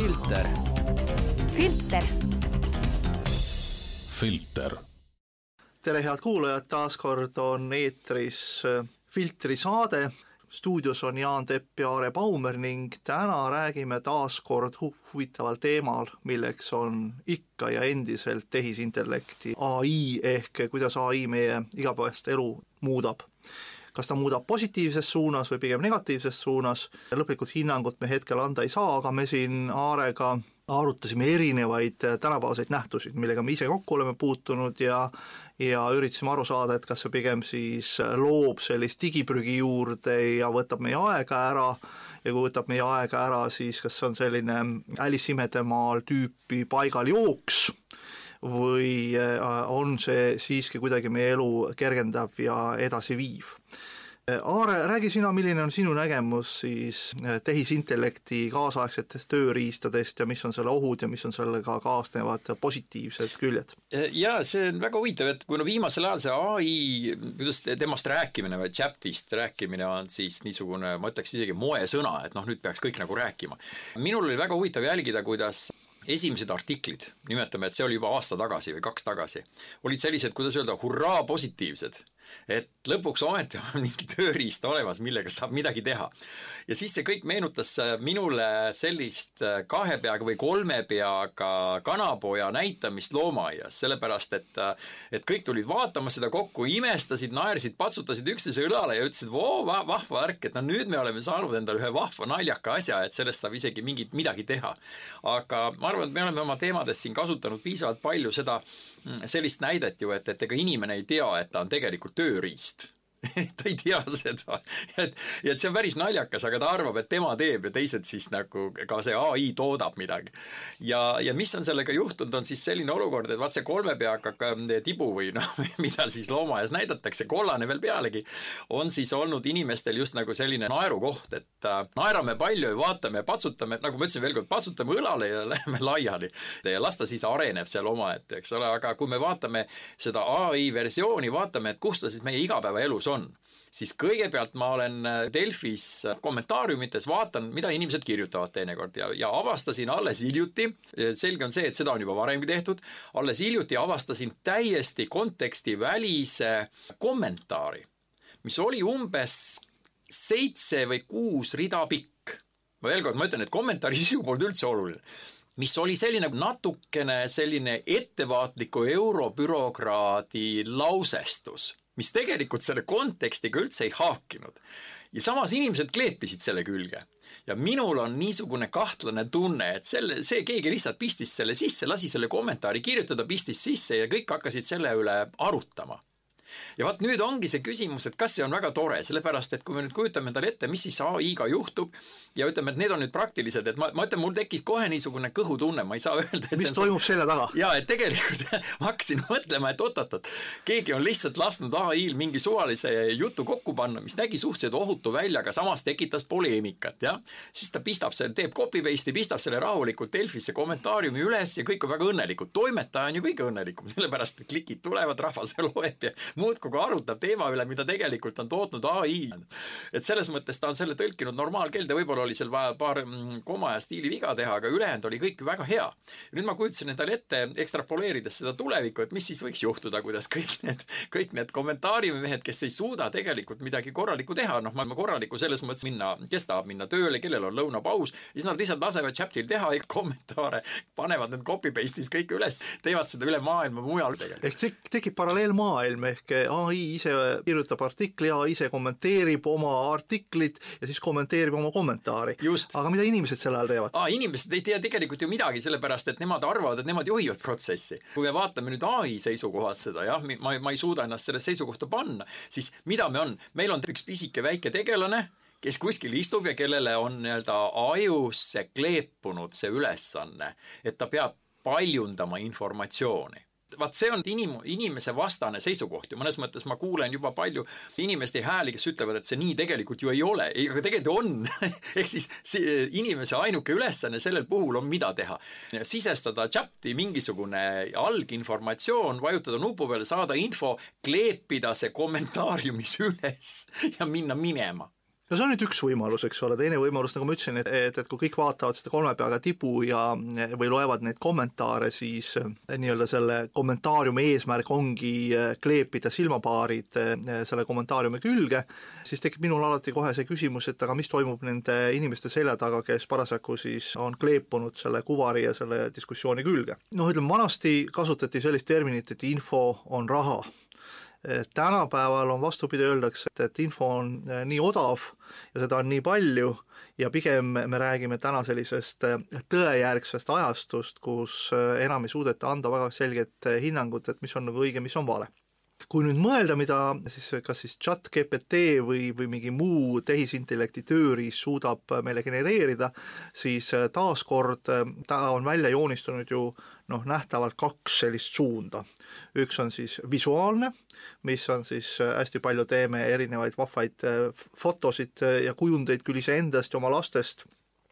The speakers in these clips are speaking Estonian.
filter. filter. filter. tere, head kuulajad, taas kord on eetris äh, Filtri saade. stuudios on Jaan Tepp ja Aare Baumer ning täna räägime taas kord hu huvitaval teemal, milleks on ikka ja endiselt tehisintellekti ai ehk kuidas ai meie igapäevast elu muudab kas ta muudab positiivses suunas või pigem negatiivses suunas, lõplikut hinnangut me hetkel anda ei saa, aga me siin Aarega arutasime erinevaid tänapäevaseid nähtusid, millega me ise kokku oleme puutunud ja ja üritasime aru saada, et kas see pigem siis loob sellist digiprügi juurde ja võtab meie aega ära. ja kui võtab meie aega ära, siis kas see on selline Alice imedemaal tüüpi paigaljooks või on see siiski kuidagi meie elu kergendav ja edasiviiv Aare, räägi sina, milline on sinu nägemus siis tehisintellekti kaasaegsetest tööriistadest ja mis on selle ohud ja mis on sellega kaasnevad positiivsed küljed? jaa, see on väga huvitav, et kuna viimasel ajal see ai, kuidas temast rääkimine või chat'ist rääkimine on siis niisugune, ma ütleks isegi moesõna, et noh, nüüd peaks kõik nagu rääkima. minul oli väga huvitav jälgida, kuidas esimesed artiklid, nimetame, et see oli juba aasta tagasi või kaks tagasi, olid sellised, kuidas öelda, hurraa positiivsed et lõpuks ometi on mingi tööriist olemas, millega saab midagi teha. ja siis see kõik meenutas minule sellist kahe peaga või kolme peaga kanapoja näitamist loomaaias, sellepärast et et kõik tulid vaatama seda kokku, imestasid, naersid, patsutasid üksteise õlale ja ütlesid, voo, vahva värk, et no nüüd me oleme saanud endale ühe vahva naljaka asja, et sellest saab isegi mingit midagi teha. aga ma arvan, et me oleme oma teemades siin kasutanud piisavalt palju seda, sellist näidet ju, et, et ega inimene ei tea, et ta on tegelikult tööriist ta ei tea seda. et, et see on päris naljakas, aga ta arvab, et tema teeb ja teised siis nagu ka see ai toodab midagi. ja, ja mis on sellega juhtunud, on siis selline olukord, et vaat see kolme peaga tibu või noh, mida siis loomaaias näidatakse, kollane veel pealegi, on siis olnud inimestel just nagu selline naerukoht, et äh, naerame palju ja vaatame ja patsutame, nagu ma ütlesin veel kord, patsutame õlale ja läheme laiali. ja las ta siis areneb seal omaette, eks ole, aga kui me vaatame seda ai versiooni, vaatame, et kus ta siis meie igapäevaelus on, siis kõigepealt ma olen äh, Delfis äh, kommentaariumites vaatan, mida inimesed kirjutavad teinekord ja, ja avastasin alles hiljuti, selge on see, et seda on juba varemgi tehtud, alles hiljuti avastasin täiesti kontekstivälise kommentaari, mis oli umbes seitse või kuus rida pikk. ma veel kord, ma ütlen, et kommentaari sisu polnud üldse oluline. Mis oli selline natukene selline ettevaatliku eurobürokraadi lausestus mis tegelikult selle kontekstiga üldse ei haakinud. ja samas inimesed kleepisid selle külge ja minul on niisugune kahtlane tunne, et selle, see keegi lihtsalt pistis selle sisse, lasi selle kommentaari kirjutada, pistis sisse ja kõik hakkasid selle üle arutama ja vaat nüüd ongi see küsimus, et kas see on väga tore, sellepärast et kui me nüüd kujutame endale ette, mis siis ai-ga juhtub ja ütleme, et need on nüüd praktilised, et ma, ma ütlen, mul tekkis kohe niisugune kõhutunne, ma ei saa öelda, mis toimub selle taga? jaa, et tegelikult ma hakkasin mõtlema, et oot-oot-oot, keegi on lihtsalt lasknud ai-l mingi suvalise jutu kokku panna, mis nägi suhteliselt ohutu välja, aga samas tekitas poleemikat, jah. siis ta pistab selle, teeb copy-paste'i, pistab selle rahulikult Delfisse kommentaariumi üles ja kõik on väga õnnelikud. toimetaja on ju kõige õnnelikum, sellepärast et klikid tulevad, rahvas loeb ja muudkui arutab teema üle, mida tegelikult on tootnud ai. et selles mõttes ta on selle tõlkinud normaalkeelde, võib-olla oli seal vaja paar mm, koma ja stiiliviga teha, aga ülejäänud oli kõik väga hea. nüüd ma kujutasin endale ette, ekstrapoleerides seda tulevikku, et mis siis võiks juhtuda, kuidas kõik need, kõik need kommentaariumimehed, kes ei suuda tegelikult midagi korralikku teha, noh, maailma korralikku selles mõttes minna, kes tahab minna tööle, kellel on lõunapaus, siis nad lihtsalt lasevad chat'il teha kommentaare, panevad need copy paste'is kõik üles, teevad seda üle maailma mujal tegelikult. ehk tek-, tekib paralleelmaailm ehk ai ise kirjutab artikli, AI ise kommenteerib oma artiklit ja siis kommenteerib oma kommentaari. aga mida inimesed sel ajal teevad? inimesed ei tea tegelikult ju midagi, sellepärast et nemad arvavad, et nemad juhivad protsessi. kui me vaatame nüüd ai seisukohast seda, jah, ma, ma ei suuda ennast sellesse seisukohta panna, siis mida me on, meil on üks pisike väike tegelane, kes kuskil istub ja kellele on nii-öelda ajusse kleepunud see ülesanne, et ta peab paljundama informatsiooni vaat see on inim-, inimese vastane seisukoht ja mõnes mõttes ma kuulen juba palju inimeste hääli, kes ütlevad, et see nii tegelikult ju ei ole, aga tegelikult on ehk siis see inimese ainuke ülesanne sellel puhul on mida teha. sisestada chati mingisugune alginformatsioon, vajutada nupu peale, saada info, kleepida see kommentaariumis üles ja minna minema no see on nüüd üks võimalus, eks ole, teine võimalus, nagu ma ütlesin, et, et, et kui kõik vaatavad seda kolme peaga tibu ja või loevad neid kommentaare, siis eh, nii-öelda selle kommentaariumi eesmärk ongi eh, kleepida silmapaarid eh, selle kommentaariumi külge, siis tekib minul alati kohe see küsimus, et aga mis toimub nende inimeste selja taga, kes parasjagu siis on kleepunud selle kuvari ja selle diskussiooni külge. noh, ütleme vanasti kasutati sellist terminit, et info on raha tänapäeval on vastupidi, öeldakse, et, et info on äh, nii odav ja seda on nii palju ja pigem me räägime täna sellisest äh, tõejärgsest ajastust, kus äh, enam ei suudeta anda väga selget hinnangut, et mis on nagu õige, mis on vale. Kui nüüd mõelda, mida siis kas siis chat GPT või, või mingi muu tehisintellekti tööriist suudab meile genereerida, siis taaskord ta on välja joonistunud ju noh, nähtavalt kaks sellist suunda. üks on siis visuaalne, mis on siis äh, hästi palju teeme erinevaid vahvaid äh, fotosid äh, ja kujundeid küll iseendast ja oma lastest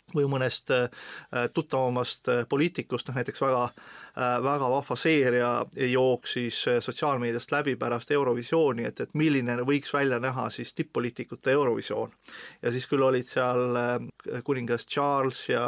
või mõnest tuttavamast poliitikust, noh näiteks väga, väga vahva seeria jooksis sotsiaalmeediast läbi pärast Eurovisiooni, et, et milline võiks välja näha siis tipp-poliitikute Eurovisioon. ja siis küll olid seal kuningas Charles ja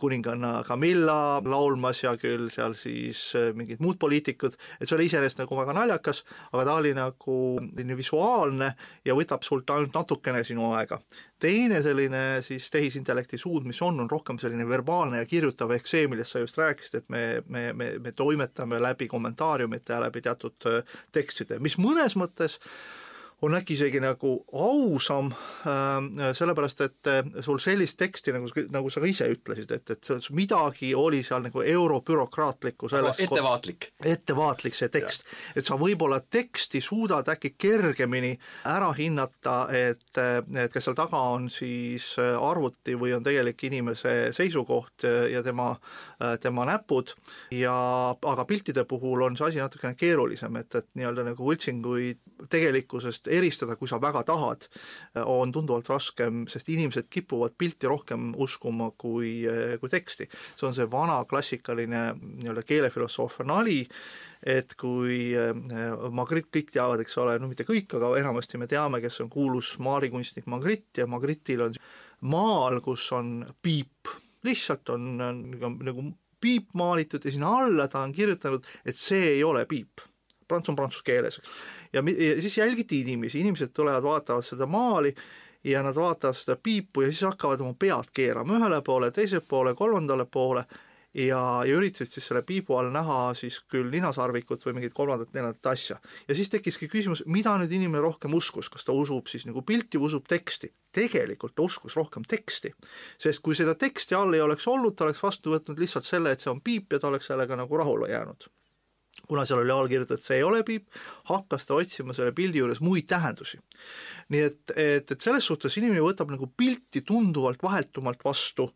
kuninganna Camilla laulmas ja küll seal siis äh, mingid muud poliitikud, et see oli iseenesest nagu väga naljakas, aga ta oli nagu selline visuaalne ja võtab sult ainult natukene sinu aega. teine selline siis tehisintellekti suund, mis on, on rohkem selline verbaalne ja kirjutav, ehk see, millest sa just rääkisid, et me, me, me, me toimetame läbi kommentaariumite ja läbi teatud äh, tekstide, mis mõnes mõttes on äkki isegi nagu ausam äh,, sellepärast et äh, sul sellist teksti, nagu, nagu sa ka ise ütlesid, et, et midagi oli seal nagu eurobürokraatlikku selles ettevaatlik. ettevaatlik see tekst. et sa võib-olla teksti suudad äkki kergemini ära hinnata, et, et kas seal taga on siis arvuti või on tegelik inimese seisukoht ja tema, tema näpud ja aga piltide puhul on see asi natukene keerulisem, et, et nii-öelda nagu võltsinguid tegelikkusest ennast eristada, kui sa väga tahad, on tunduvalt raskem, sest inimesed kipuvad pilti rohkem uskuma kui, kui teksti. see on see vana klassikaline nii-öelda keelefilosoofia nali, et kui Magritte, kõik teavad, eks ole, no mitte kõik, aga enamasti me teame, kes on kuulus maalikunstnik Magritte ja Magritil on maal, kus on piip, lihtsalt on, nagu piip maalitud ja sinna alla ta on kirjutanud, et see ei ole piip. Prants on prantsuse keeles, ja siis jälgiti inimesi, inimesed tulevad, vaatavad seda maali ja nad vaatavad seda piipu ja siis hakkavad oma pead keerama ühele poole, teisele poole, kolmandale poole ja, ja üritasid siis selle piibu all näha siis küll ninasarvikut või mingit kolmandat-neljandat asja. ja siis tekkiski küsimus, mida nüüd inimene rohkem uskus, kas ta usub siis nagu pilti või usub teksti. tegelikult ta uskus rohkem teksti, sest kui seda teksti all ei oleks olnud, ta oleks vastu võtnud lihtsalt selle, et see on piip ja ta oleks sellega nagu rahule jäänud kuna seal oli all kirjutatud, see ei ole piip, hakkas ta otsima selle pildi juures muid tähendusi. nii et, et, et selles suhtes inimene võtab nagu pilti tunduvalt vahetumalt vastu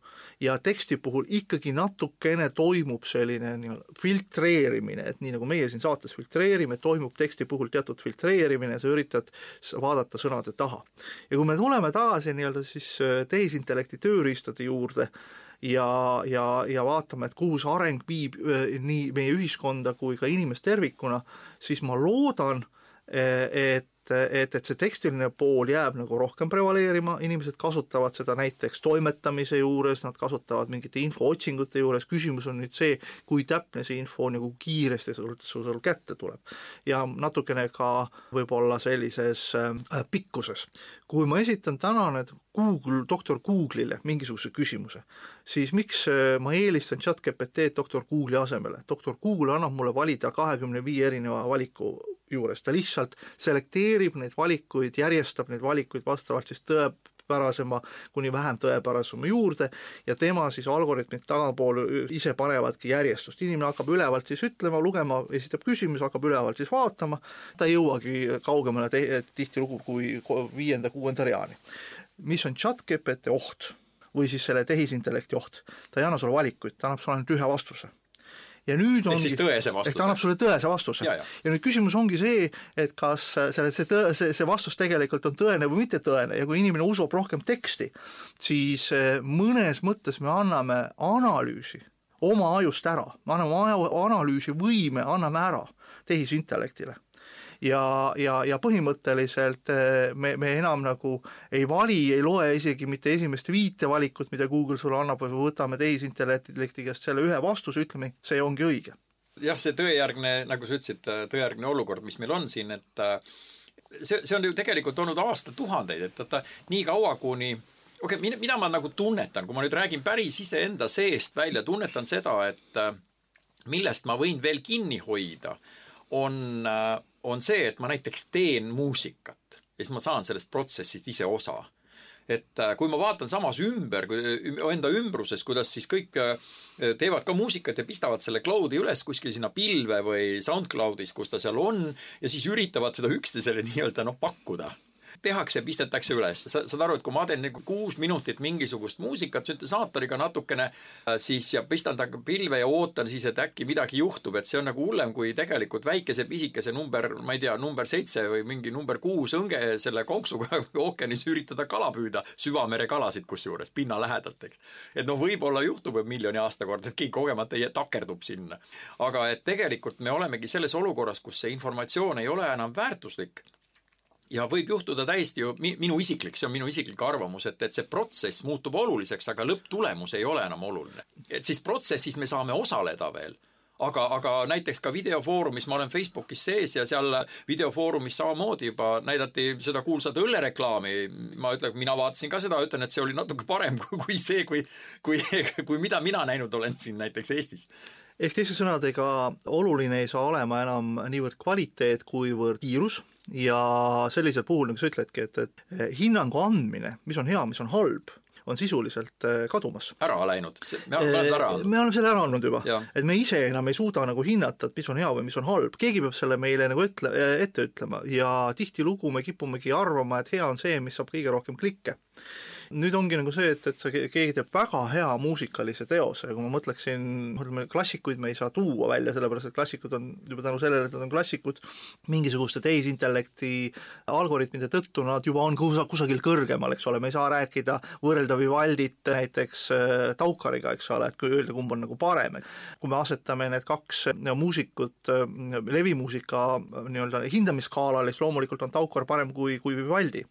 ja teksti puhul ikkagi natukene toimub selline nii-öelda filtreerimine, et nii nagu meie siin saates filtreerime, toimub teksti puhul teatud filtreerimine, sa üritad vaadata sõnade taha. ja kui me tuleme tagasi nii-öelda siis äh, tehisintellekti tööriistade juurde, ja, ja, ja vaatame, et kuhu see areng viib nii meie ühiskonda kui ka inimest tervikuna, siis ma loodan, et et, et see tekstiline pool jääb nagu rohkem prevaleerima, inimesed kasutavad seda näiteks toimetamise juures, nad kasutavad mingite infootsingute juures, küsimus on nüüd see, kui täpne see info nagu kiiresti sul, sul, sul kätte tuleb. ja natukene ka võib-olla sellises äh, pikkuses. kui ma esitan täna need Google, doktor Google'ile mingisuguse küsimuse, siis miks äh, ma eelistan chat GPT-d doktor Google'i asemele, doktor Google annab mulle valida kahekümne viie erineva valiku juures, ta lihtsalt selekteerib neid valikuid, järjestab neid valikuid vastavalt siis tõepärasema kuni vähem tõepärasema juurde ja tema siis algoritmid tagapool ise panevadki järjestust, inimene hakkab ülevalt siis ütlema, lugema, esitab küsimuse, hakkab ülevalt siis vaatama, ta ei jõuagi kaugemale tihtilugu kui viienda-kuuenda reani. Mis on chat GPT oht või siis selle tehisintellekti oht, ta ei anna sulle valikuid, ta annab sulle ainult ühe vastuse ja nüüd ongi, ehk tõese vastuse. ta annab sulle tõese vastuse. Ja, ja. nüüd küsimus ongi see, et kas selle, see tõe, see, see vastus tegelikult on tõene või mitte tõene ja kui inimene usub rohkem teksti, siis eh, mõnes mõttes me anname analüüsi oma ajust ära, me anname analüüsi võime, anname ära tehisintellektile ja, ja, ja põhimõtteliselt eh, me, me enam nagu ei vali, ei loe isegi mitte esimest viite valikut, mida Google sulle annab, või võtame tehisintellekti käest selle ühe vastuse, ütleme, see ongi õige. jah, see tõejärgne, nagu sa ütlesid, tõejärgne olukord, mis meil on siin, et see, see on ju tegelikult olnud aastatuhandeid, et vaata nii kaua, kuni okei okay,, mida ma nagu tunnetan, kui ma nüüd räägin päris iseenda seest välja, tunnetan seda, et äh, millest ma võin veel kinni hoida, on, on see, et ma näiteks teen muusikat ja siis ma saan sellest protsessist ise osa. Et äh, kui ma vaatan samas ümber, enda ümbruses, kuidas siis kõik teevad ka muusikat ja pistavad selle cloud'i üles kuskil sinna pilve või SoundCloud'is, kus ta seal on ja siis üritavad seda üksteisele nii-öelda noh, pakkuda tehakse, pistetakse üles. sa saad aru, et kui ma teen nagu kuus minutit mingisugust muusikat süntesaatoriga natukene, äh, siis ja pistan ta pilve ja ootan siis, et äkki midagi juhtub, et see on nagu hullem kui tegelikult väikese pisikese number, ma ei tea, number seitse või mingi number kuus õnge selle konksuga ookeanis üritada kala püüda, süvamere kalasid kusjuures, pinna lähedalt, eks. et noh, võib-olla juhtub miljoni aasta kord, et keegi kogemata takerdub sinna. aga et tegelikult me olemegi selles olukorras, kus see informatsioon ei ole enam väärtuslik ja võib juhtuda täiesti ju, minu isiklik, see on minu isiklik arvamus, et, et see protsess muutub oluliseks, aga lõpptulemus ei ole enam oluline. et siis protsessis me saame osaleda veel aga, aga näiteks ka videofoorumis, ma olen Facebookis sees ja seal videofoorumis samamoodi juba näidati seda kuulsat õllereklaami. ma ütlen, mina vaatasin ka seda, ütlen, et see oli natuke parem kui see, kui, kui, kui mida mina näinud olen siin näiteks Eestis ehk teiste sõnadega, oluline ei saa olema enam niivõrd kvaliteet, kuivõrd kiirus ja sellisel puhul, nagu sa ütledki, et, et hinnangu andmine, mis on hea, mis on halb, on sisuliselt äh, kadumas. ära läinud, me oleme ära andnud. me oleme selle ära andnud juba, et me ise enam ei suuda nagu hinnata, et mis on hea või mis on halb, keegi peab selle meile nagu ütle, ette ütlema. Ja tihtilugu me kipumegi arvama, et hea on see, mis saab kõige rohkem klikke nüüd ongi nagu see, et, et sa, keegi teeb väga hea muusikalise teose ja kui ma mõtleksin, ütleme klassikuid me ei saa tuua välja, sellepärast et klassikud on juba tänu sellele, et nad on klassikud, mingisuguste tehisintellekti algoritmide tõttu nad juba on kus, kusagil kõrgemal, eks ole, me ei saa rääkida, võrrelda Vivaldit näiteks äh, Taukariga, eks ole, et kui öelda, kumb on nagu parem, et kui me asetame need kaks no, muusikut äh, levimuusika äh, nii-öelda hindamisskaalal, siis loomulikult on Taukar parem kui, kui Vivaldi.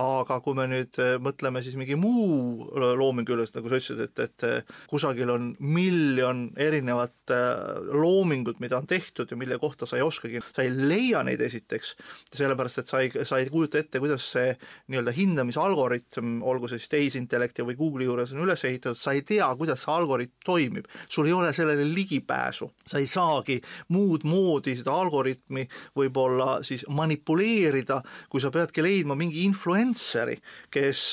aga kui me nüüd mõtleme siis mingi muu looming üles, nagu sa ütlesid, et, et kusagil on miljon erinevat äh, loomingut, mida on tehtud ja mille kohta sa ei oskagi, sa ei leia neid esiteks, sellepärast et sa ei, sa ei kujuta ette, kuidas see nii-öelda hindamisalgoritm, olgu see siis tehisintellekti või Google'i juures on üles ehitatud, sa ei tea, kuidas see algoritm toimib, sul ei ole sellele ligipääsu, sa ei saagi muud moodi seda algoritmi võib-olla siis manipuleerida, kui sa peadki leidma mingi influencer'i, kes,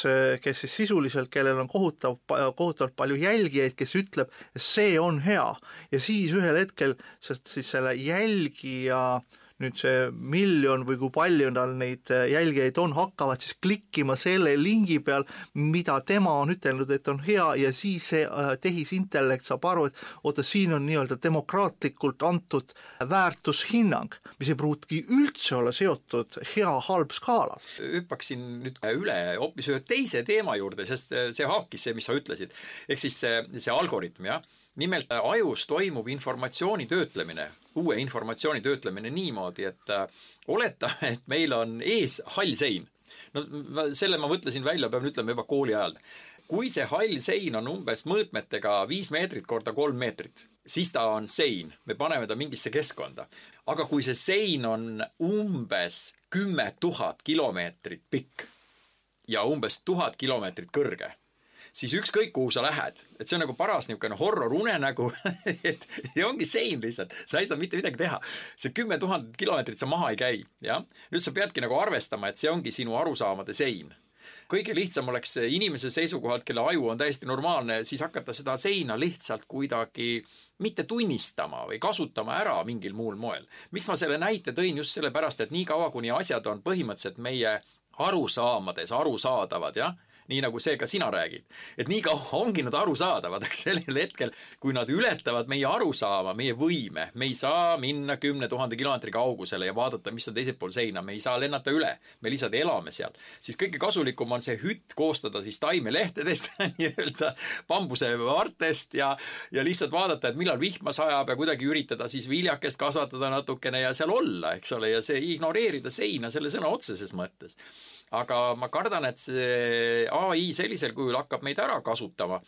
kes kes siis sisuliselt, kellel on kohutav, kohutavalt palju jälgijaid, kes ütleb, see on hea. Ja siis ühel hetkel, sest siis selle jälgija nüüd see miljon või kui palju tal neid jälgijaid on, hakkavad siis klikkima selle lingi peal, mida tema on ütelnud, et on hea ja siis see äh, tehisintellekt saab aru, et oota, siin on nii-öelda demokraatlikult antud väärtushinnang, mis ei pruugi üldse olla seotud hea-halb skaalal. hüppaksin nüüd üle hoopis ühe teise teema juurde, sest see haakis see, mis sa ütlesid. ehk siis see, see algoritm, jah nimelt ajus toimub informatsiooni töötlemine uue informatsiooni töötlemine niimoodi, et äh, oletame, et meil on ees hall sein. no selle ma mõtlesin välja, pean ütlema juba kooli ajal. kui see hall sein on umbes mõõtmetega viis meetrit korda kolm meetrit, siis ta on sein, me paneme ta mingisse keskkonda. aga kui see sein on umbes kümme tuhat kilomeetrit pikk ja umbes tuhat kilomeetrit kõrge siis ükskõik, kuhu sa lähed, et see on nagu paras niisugune horror unenägu et ja ongi sein lihtsalt, sa ei saa mitte midagi teha. see kümme tuhat kilomeetrit sa maha ei käi, jah. nüüd sa peadki nagu arvestama, et see ongi sinu arusaamade sein kõige lihtsam oleks inimese seisukohalt, kelle aju on täiesti normaalne, siis hakata seda seina lihtsalt kuidagi mitte tunnistama või kasutama ära mingil muul moel. miks ma selle näite tõin just sellepärast, et niikaua, kuni asjad on põhimõtteliselt meie arusaamades arusaadavad, jah nii nagu see ka sina räägid. et nii kaua ongi nad arusaadavad, aga sellel hetkel, kui nad ületavad meie arusaama, meie võime, me ei saa minna kümne tuhande kilomeetri kaugusele ja vaadata, mis on teisel pool seina, me ei saa lennata üle, me lihtsalt elame seal, siis kõige kasulikum on see hütt koostada siis taimelehtedest nii-öelda bambusevartest ja, ja lihtsalt vaadata, et millal vihma sajab ja kuidagi üritada siis viljakest kasvatada natukene ja seal olla, eks ole, ja see ignoreerida seina selle sõna otseses mõttes aga ma kardan, et see ai sellisel kujul hakkab meid ära kasutama.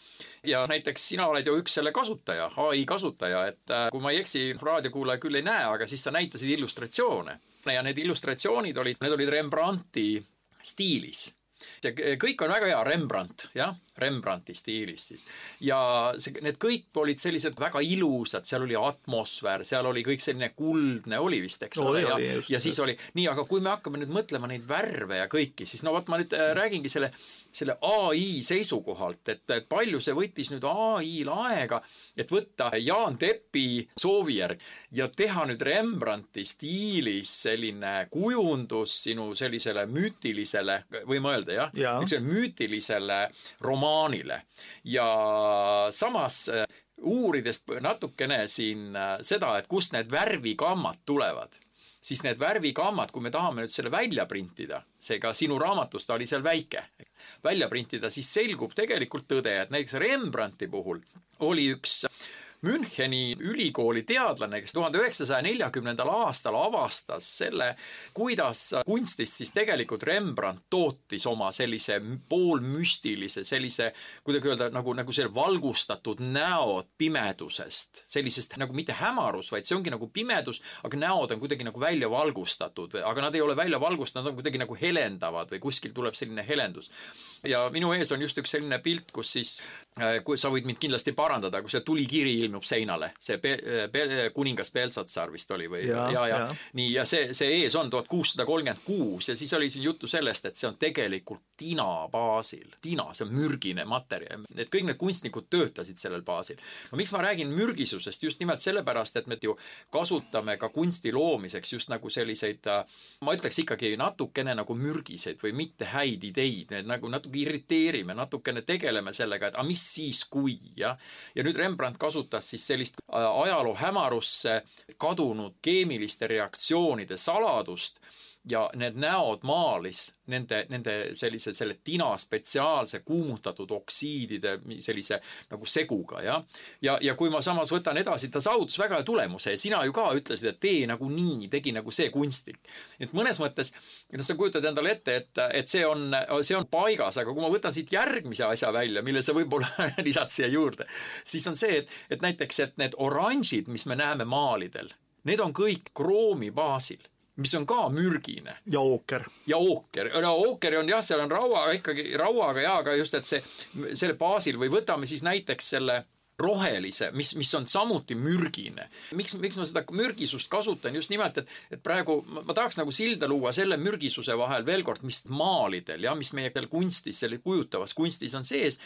ja näiteks sina oled ju üks selle kasutaja, ai kasutaja, et äh, kui ma ei eksi, raadiokuulaja küll ei näe, aga siis sa näitasid illustratsioone. Ja need illustratsioonid olid, need olid Rembrandti stiilis. Ja kõik on väga hea, Rembrandt, jah, Rembrandti stiilis siis. ja see, need kõik olid sellised väga ilusad, seal oli atmosfäär, seal oli kõik selline kuldne oli vist, eks ole, ja, ja siis oli nii, aga kui me hakkame nüüd mõtlema neid värve ja kõiki, siis no vot ma nüüd äh, räägingi selle selle ai seisukohalt, et palju see võttis nüüd ai-l aega, et võtta Jaan Teppi soovi järgi ja teha nüüd Rembrandti stiilis selline kujundus sinu sellisele müütilisele, võime öelda jah ja., niisugusele müütilisele romaanile ja samas äh, uurides natukene siin äh, seda, et kust need värvikammad tulevad siis need värvikammad, kui me tahame nüüd selle välja printida, seega sinu raamatus ta oli seal väike, välja printida, siis selgub tegelikult tõde, et näiteks Rembrandti puhul oli üks Müncheni ülikooli teadlane, kes tuhande üheksasaja neljakümnendal aastal avastas selle, kuidas kunstist siis tegelikult Rembrandt tootis oma sellise poolmüstilise, sellise, kuidagi öelda nagu, nagu selle valgustatud näod pimedusest, sellisest nagu mitte hämarus, vaid see ongi nagu pimedus, aga näod on kuidagi nagu välja valgustatud, aga nad ei ole välja valgustatud, nad on kuidagi nagu helendavad või kuskil tuleb selline helendus. ja minu ees on just üks selline pilt, kus siis, äh, kui sa võid mind kindlasti parandada, kui see tulikiri ilmub ilmub seinale, see Be-, Be-, kuningas Beltsatsar vist oli või ja, ja, ja, ja. nii, ja see, see ees on tuhat kuussada kolmkümmend kuus ja siis oli siin juttu sellest, et see on tegelikult tina baasil. tina, see on mürgine materjal, et kõik need kunstnikud töötasid sellel baasil. no miks ma räägin mürgisusest, just nimelt sellepärast, et me ju kasutame ka kunsti loomiseks just nagu selliseid, ma ütleks ikkagi natukene nagu mürgiseid või mitte häid ideid, need nagu natuke irriteerime, natukene tegeleme sellega, et aga mis siis, kui, jah. ja nüüd Rembrandt kasutas kajastas siis sellist äh, ajaloo hämarusse kadunud keemiliste reaktsioonide saladust ja need näod maalis nende, nende sellise, selle tina spetsiaalse kuumutatud oksiidide sellise nagu seguga, jah. ja, ja kui ma samas võtan edasi, ta saavutas väga hea tulemuse ja sina ju ka ütlesid, et tee nagu nii, tegi nagu see kunstnik. et mõnes mõttes, noh, sa kujutad endale ette, et, et see on, see on paigas, aga kui ma võtan siit järgmise asja välja, mille sa võib-olla lisad siia juurde, siis on see, et, et näiteks, et need oranžid, mis me näeme maalidel, need on kõik kroomi baasil mis on ka mürgine. ja ooker. ja ooker, no ooker on jah, seal on raua ikkagi rauaga ja, aga just, et see selle baasil või võtame siis näiteks selle rohelise, mis, mis on samuti mürgine. miks, miks ma seda mürgisust kasutan just nimelt, et, et praegu ma, ma tahaks nagu silda luua selle mürgisuse vahel veel kord, mis maalidel ja mis meie kunstis, selle kujutavas kunstis on sees.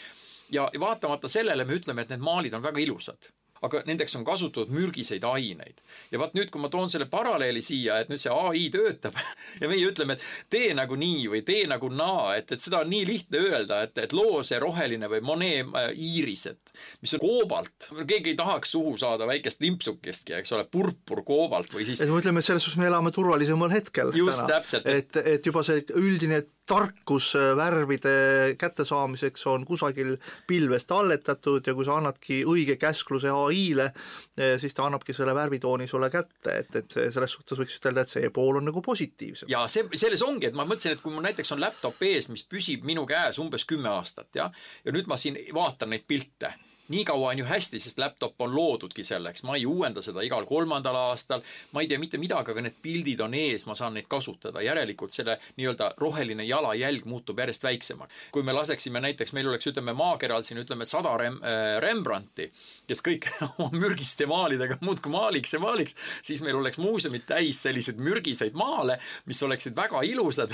ja vaatamata sellele me ütleme, et need maalid on väga ilusad aga nendeks on kasutatud mürgiseid aineid. ja vaat nüüd, kui ma toon selle paralleeli siia, et nüüd see ai töötab ja meie ütleme, et tee nagu nii või tee nagu naa, et, et seda on nii lihtne öelda, et, et loo see roheline või Monet äh, iirised, mis on koobalt, keegi ei tahaks suhu saada väikest limpsukestki, eks ole, purpur koobalt või siis et me ütleme, et selles suhtes me elame turvalisemal hetkel just täna. täpselt. et, et juba see üldine tarkus äh, värvide kättesaamiseks on kusagil pilves talletatud ja kui sa annadki õige käskluse ai-le, äh, siis ta annabki selle värvitooni sulle kätte, et, et selles suhtes võiks ütelda, et see pool on nagu positiivsem. ja see, selles ongi, et ma mõtlesin, et kui mul näiteks on laptop ees, mis püsib minu käes umbes kümme aastat, jah, ja nüüd ma siin vaatan neid pilte nii kaua on ju hästi, sest laptop on loodudki selleks, ma ei uuenda seda igal kolmandal aastal, ma ei tea mitte midagi, aga need pildid on ees, ma saan neid kasutada, järelikult selle nii-öelda roheline jalajälg muutub järjest väiksemaks. kui me laseksime näiteks, meil oleks, ütleme, maakeral siin ütleme sada Rem- äh,, Rembrandti, kes kõik oma mürgiste maalidega muudkui maaliks ja maaliks, siis meil oleks muuseumid täis selliseid mürgiseid maale, mis oleksid väga ilusad.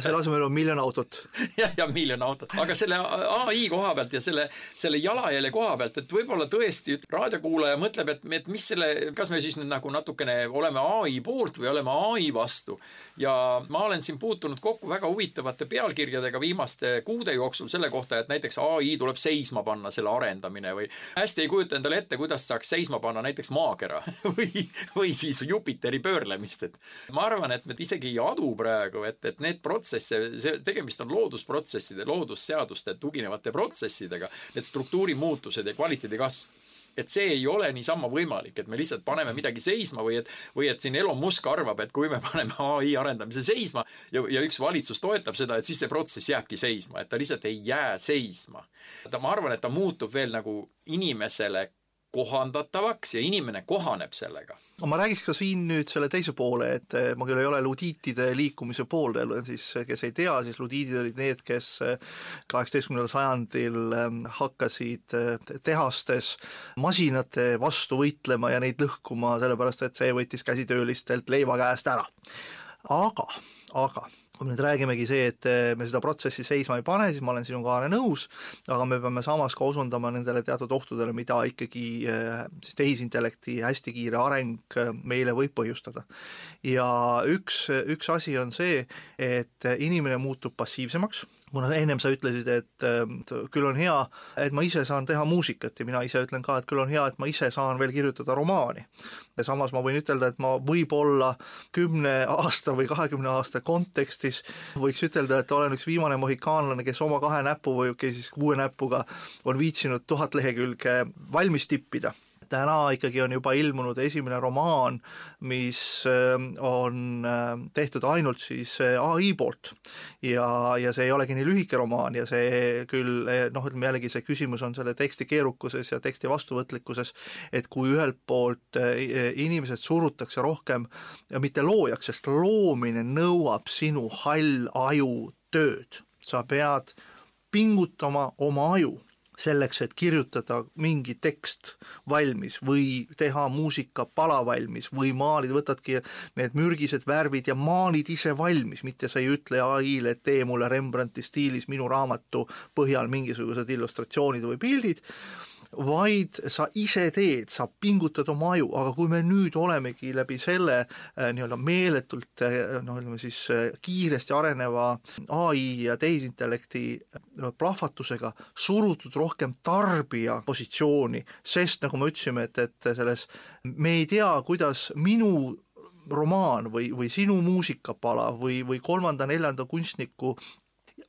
Selle asemel on miljon autot. Jah, ja miljon autot, aga selle ai koha pealt ja selle, selle jalajälje koha koha pealt, et võib-olla tõesti raadiokuulaja mõtleb, et, et mis selle, kas me siis nüüd nagu natukene oleme ai poolt või oleme ai vastu. ja ma olen siin puutunud kokku väga huvitavate pealkirjadega viimaste kuude jooksul selle kohta, et näiteks ai tuleb seisma panna, selle arendamine või hästi ei kujuta endale ette, kuidas saaks seisma panna näiteks maakera või, või siis Jupiteri pöörlemist, et ma arvan, et me isegi ei adu praegu, et, et need protsesse, see, tegemist on loodusprotsesside, loodusseaduste tuginevate protsessidega, need struktuurimuutused ja kvaliteedi kasv et see ei ole niisama võimalik, et me lihtsalt paneme midagi seisma või et, või et siin Elon Musk arvab, et kui me paneme ai arendamise seisma ja, ja üks valitsus toetab seda, et siis see protsess jääbki seisma, et ta lihtsalt ei jää seisma. ta, ma arvan, et ta muutub veel nagu inimesele kohandatavaks ja inimene kohaneb sellega ma räägiks ka siin nüüd selle teise poole, et eh, ma küll ei ole ludiitide liikumise pooldaja, siis eh, kes ei tea, siis ludiidid olid need, kes eh, kaheksateistkümnendal sajandil hakkasid tehastes masinate vastu võitlema ja neid lõhkuma, sellepärast et see võttis käsitöölistelt leiva käest ära. aga, aga kui me nüüd räägimegi see, et eh, me seda protsessi seisma ei pane, siis ma olen sinuga, Aare, nõus, aga me peame samas ka osundama nendele teatud ohtudele, mida ikkagi eh, siis tehisintellekti hästi kiire areng eh, meile võib põhjustada. ja üks, üks asi on see, et inimene muutub passiivsemaks kuna ennem sa ütlesid, et küll on hea, et ma ise saan teha muusikat ja mina ise ütlen ka, et küll on hea, et ma ise saan veel kirjutada romaani. ja samas ma võin ütelda, et ma võib-olla kümne aasta või kahekümne aasta kontekstis võiks ütelda, et olen üks viimane mohikaanlane, kes oma kahe näpu või siis kuue näpuga on viitsinud tuhat lehekülge valmis tippida täna ikkagi on juba ilmunud esimene romaan, mis ähm, on ähm, tehtud ainult siis äh, ai poolt. ja, ja see ei olegi nii lühike romaan ja see küll eh, noh, ütleme jällegi see küsimus on selle teksti keerukuses ja teksti vastuvõtlikkuses, et kui ühelt poolt äh, inimesed surutakse rohkem mitte loojaks, sest loomine nõuab sinu hall aju tööd, sa pead pingutama oma aju selleks, et kirjutada mingi tekst valmis või teha muusikapala valmis või maalida, võtadki need mürgised värvid ja maalid ise valmis, mitte sa ei ütle ai-le, et tee mulle Rembrandti stiilis minu raamatu põhjal mingisugused illustratsioonid või pildid, vaid sa ise teed, sa pingutad oma aju, aga kui me nüüd olemegi läbi selle äh, nii-öelda meeletult noh, ütleme siis äh, kiiresti areneva ai ja tehisintellekti plahvatusega surutud rohkem tarbija positsiooni, sest nagu me ütlesime, et, et selles me ei tea, kuidas minu romaan või, või sinu muusikapala või, või kolmanda-neljanda kunstniku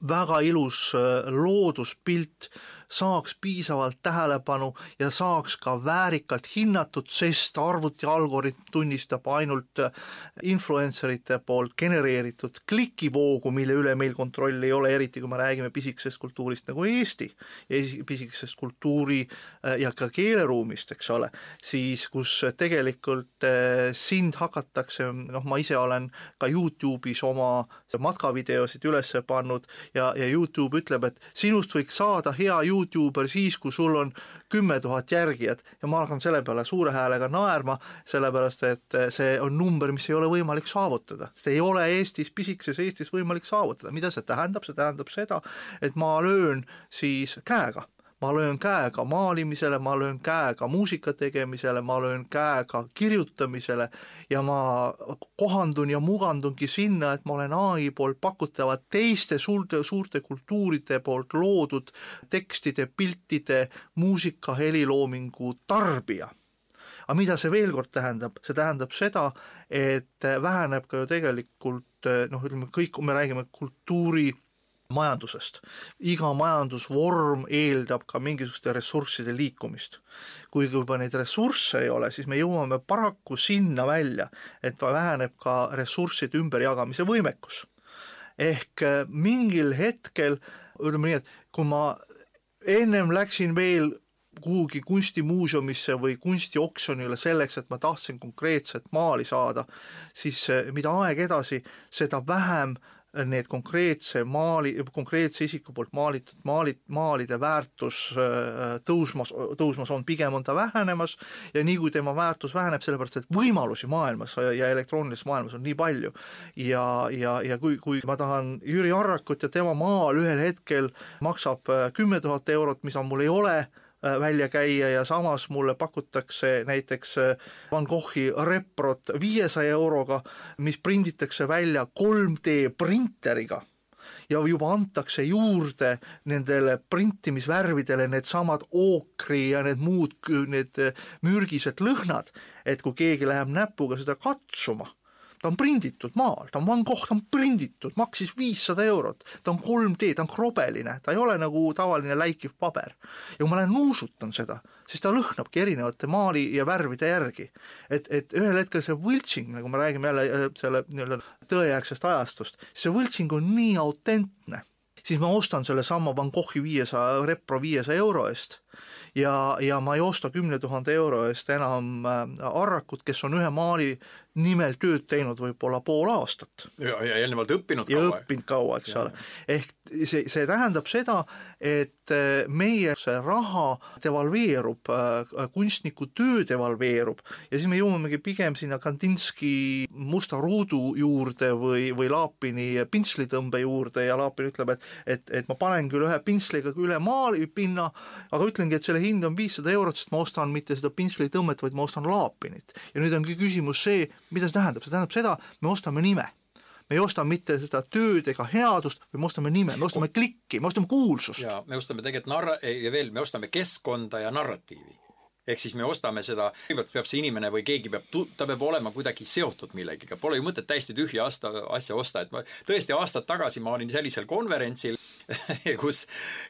väga ilus looduspilt saaks piisavalt tähelepanu ja saaks ka väärikalt hinnatud, sest arvuti algoritm tunnistab ainult äh, influencerite poolt genereeritud klikivoogu, mille üle meil kontrolli ei ole, eriti kui me räägime pisikesest kultuurist nagu Eesti pisikesest kultuuri äh, ja ka keeleruumist, eks ole, siis kus tegelikult äh, sind hakatakse, noh, ma ise olen ka Youtube'is oma matkavideosid üles pannud ja, ja Youtube ütleb, et sinust võiks saada hea Youtube Youtuber siis, kui sul on kümme tuhat järgijat ja ma hakkan selle peale suure häälega naerma, sellepärast et see on number, mis ei ole võimalik saavutada. seda ei ole Eestis, pisikeses Eestis võimalik saavutada. mida see tähendab, see tähendab seda, et ma löön siis käega ma löön käega maalimisele, ma löön käega muusika tegemisele, ma löön käega kirjutamisele ja ma kohandun ja mugandungi sinna, et ma olen ai poolt pakutavad teiste suurte, suurte kultuuride poolt loodud tekstide, piltide, muusika, heliloomingu tarbija. Aga mida see veel kord tähendab, see tähendab seda, et väheneb ka ju tegelikult noh, ütleme kõik, me räägime kultuuri majandusest. iga majandusvorm eeldab ka mingisuguste ressursside liikumist. kui juba neid ressursse ei ole, siis me jõuame paraku sinna välja, et väheneb ka ressursside ümberjagamise võimekus. ehk äh, mingil hetkel, ütleme nii, et kui ma ennem läksin veel kuhugi kunstimuuseumisse või kunstioksjonile selleks, et ma tahtsin konkreetset maali saada, siis äh, mida aeg edasi, seda vähem äh, need konkreetse maali, konkreetse isiku poolt maalitud maalid, maalide väärtus äh, tõusmas, tõusmas on, pigem on ta vähenemas ja nii kui tema väärtus väheneb, sellepärast et võimalusi maailmas ja elektroonilises maailmas on nii palju. Ja, ja, ja kui, kui ma tahan Jüri Arrakut ja tema maal ühel hetkel maksab äh, kümme tuhat eurot, mida mul ei ole, välja käia ja samas mulle pakutakse näiteks äh, Van Goghi reprot viiesaja euroga, mis prinditakse välja 3D printeriga. Ja juba antakse juurde nendele printimisvärvidele needsamad ookri ja need muud, need mürgised lõhnad, et kui keegi läheb näpuga seda katsuma, ta on prinditud maal, ta on Van Gogh, ta on prinditud, maksis viissada eurot, ta on 3D, ta on krobeline, ta ei ole nagu tavaline läikiv paber. ja kui ma lähen nuusutan seda, siis ta lõhnabki erinevate maali ja värvide järgi. et, et ühel hetkel see võltsing, nagu me räägime jälle äh, selle nii-öelda tõejärgsest ajastust, see võltsing on nii autentne, siis ma ostan sellesama Van Goghi viiesaja, repro viiesaja euro eest ja, ja ma ei osta kümne tuhande euro eest enam äh, Arrakut, kes on ühe maali nimel tööd teinud võib-olla pool aastat. ja, ja eelnevalt õppinud ja kaua. õppinud kaua, eks ole. ehk see, see tähendab seda, et äh, meie see raha devalveerub, äh, kunstniku töö devalveerub ja siis me jõuamegi pigem sinna Kandinski musta ruudu juurde või, või Laapini pintslitõmbe juurde ja Laapin ütleb, et et, et ma panen küll ühe pintsliga üle maalipinna, aga ütlengi, et selle hind on viissada eurot, sest ma ostan mitte seda pintslitõmmet, vaid ma ostan laapinit. ja nüüd ongi küsimus see, mida see tähendab, see tähendab seda, me ostame nime me ei osta mitte seda tööd ega headust, vaid me ostame nime, me ostame klikki, me ostame kuulsust. ja me ostame tegelikult narra- ja veel, me ostame keskkonda ja narratiivi ehk siis me ostame seda, kõigepealt peab see inimene või keegi peab, ta peab olema kuidagi seotud millegiga, pole ju mõtet täiesti tühja aasta, asja osta, et ma tõesti aastad tagasi ma olin sellisel konverentsil, kus,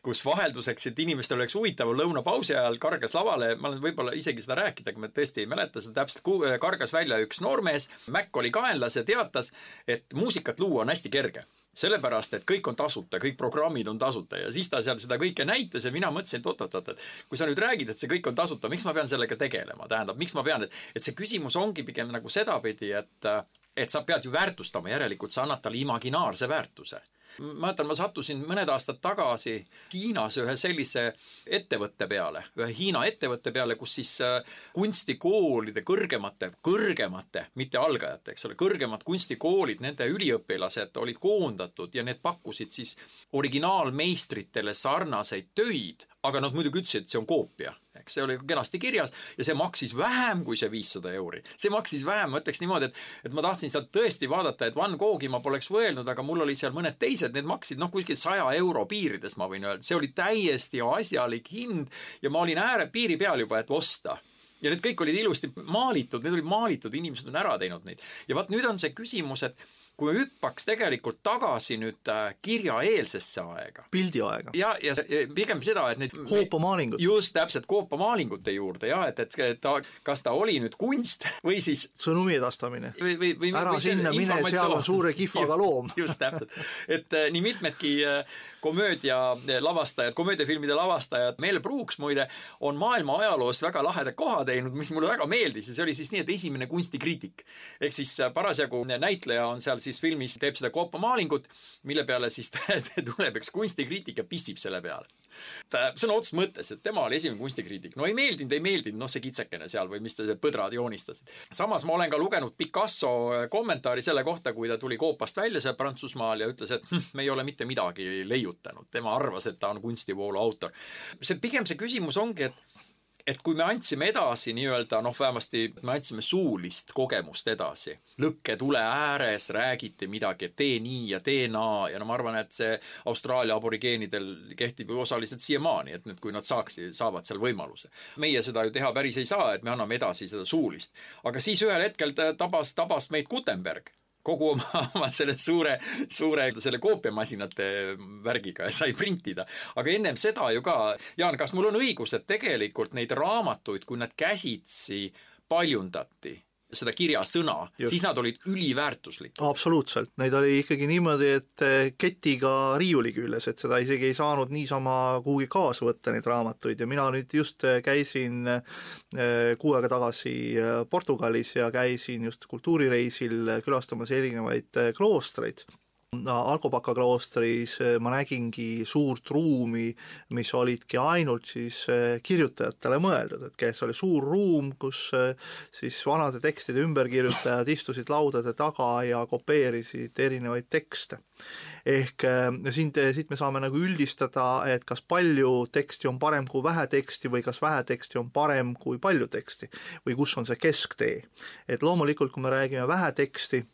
kus vahelduseks, et inimestel oleks huvitav, lõunapausi ajal kargas lavale, ma olen võib-olla isegi seda rääkida, aga ma tõesti ei mäleta seda täpselt, kargas välja üks noormees, Mac oli kaenlas ja teatas, et muusikat luua on hästi kerge sellepärast, et kõik on tasuta, kõik programmid on tasuta ja siis ta seal seda kõike näitas ja mina mõtlesin, et oot-oot-oot, et kui sa nüüd räägid, et see kõik on tasuta, miks ma pean sellega tegelema, tähendab, miks ma pean, et, et see küsimus ongi pigem nagu sedapidi, et, et sa pead ju väärtustama, järelikult sa annad talle imaginaarse väärtuse mäletan, ma sattusin mõned aastad tagasi Hiinas ühe sellise ettevõtte peale, ühe Hiina ettevõtte peale, kus siis äh, kunstikoolide kõrgemate, kõrgemate, mitte algajate, eks ole, kõrgemad kunstikoolid, nende üliõpilased olid koondatud ja need pakkusid siis originaalmeistritele sarnaseid töid, aga nad muidugi ütlesid, et see on koopia eks see oli kenasti kirjas ja see maksis vähem kui see viissada euri. see maksis vähem, ma ütleks niimoodi, et, et ma tahtsin sealt tõesti vaadata, et Van Goghi ma poleks mõelnud, aga mul oli seal mõned teised, need maksid noh, kuskil saja euro piirides, ma võin öelda, see oli täiesti asjalik hind ja ma olin ääre piiri peal juba, et osta ja need kõik olid ilusti maalitud, need olid maalitud, inimesed on ära teinud neid. ja vot nüüd on see küsimus, et kui me hüppaks tegelikult tagasi nüüd äh, kirjaeelsesse aega. pildiaega. ja, ja pigem seda, et neid koopamaalingud. just täpselt, koopamaalingute juurde jah, et, et, ta, kas ta oli nüüd kunst või siis sõnumi edastamine. või, või, või ära või sinna mine, seal on suure kihvaga loom. just täpselt, et äh, nii mitmedki äh, komöödia lavastajad, komöödiafilmide lavastajad, Mel Brooks muide on maailma ajaloos väga laheda koha teinud, mis mulle väga meeldis ja see oli siis nii, et esimene kunstikriitik. ehk siis parasjagu näitleja on seal siis filmis teeb seda koopamaalingut, mille peale siis tuleb üks kunstikriitik ja pissib selle peale. ta sõna otseses mõttes, et tema oli esimene kunstikriitik, no ei meeldinud, ei meeldinud, noh, see kitsekene seal või mis ta põdrad joonistasid. samas ma olen ka lugenud Picasso kommentaari selle kohta, kui ta tuli koopast välja seal Prantsusmaal ja ütles, et hm, me ei ole mitte midagi leiutanud, tema arvas, et ta on kunstivoolu autor. see pigem see küsimus ongi, et et kui me andsime edasi nii-öelda noh, vähemasti me andsime suulist kogemust edasi, lõkketule ääres räägiti midagi, et tee nii ja tee naa ja no ma arvan, et see Austraalia aborigeenidel kehtib ju osaliselt siiamaani, et nüüd, kui nad saaks, saavad seal võimaluse. meie seda ju teha päris ei saa, et me anname edasi seda suulist. aga siis ühel hetkel tabas, tabas meid Gutenberg kogu oma, oma selle suure, suure selle koopiamasinate värgiga sai printida. aga ennem seda ju ka, Jaan, kas mul on õigus, et tegelikult neid raamatuid, kui nad käsitsi paljundati, seda kirjasõna, siis nad olid üliväärtuslikud. absoluutselt, neid oli ikkagi niimoodi, et eh, ketiga riiuli küljes, et seda isegi ei saanud niisama kuhugi kaasa võtta, neid raamatuid, ja mina nüüd just eh, käisin eh, kuu aega tagasi Portugalis ja käisin just kultuurireisil külastamas erinevaid kloostreid Alkopaka kloostris äh, ma nägingi suurt ruumi, mis olidki ainult siis äh, kirjutajatele mõeldud, et kes oli suur ruum, kus siis vanade tekstide ümberkirjutajad istusid laudade taga ja kopeerisid erinevaid tekste ehk siin, siit me saame nagu üldistada, et kas palju teksti on parem kui vähe teksti või kas vähe teksti on parem kui palju teksti või kus on see kesktee. et loomulikult, kui me räägime vähe teksti,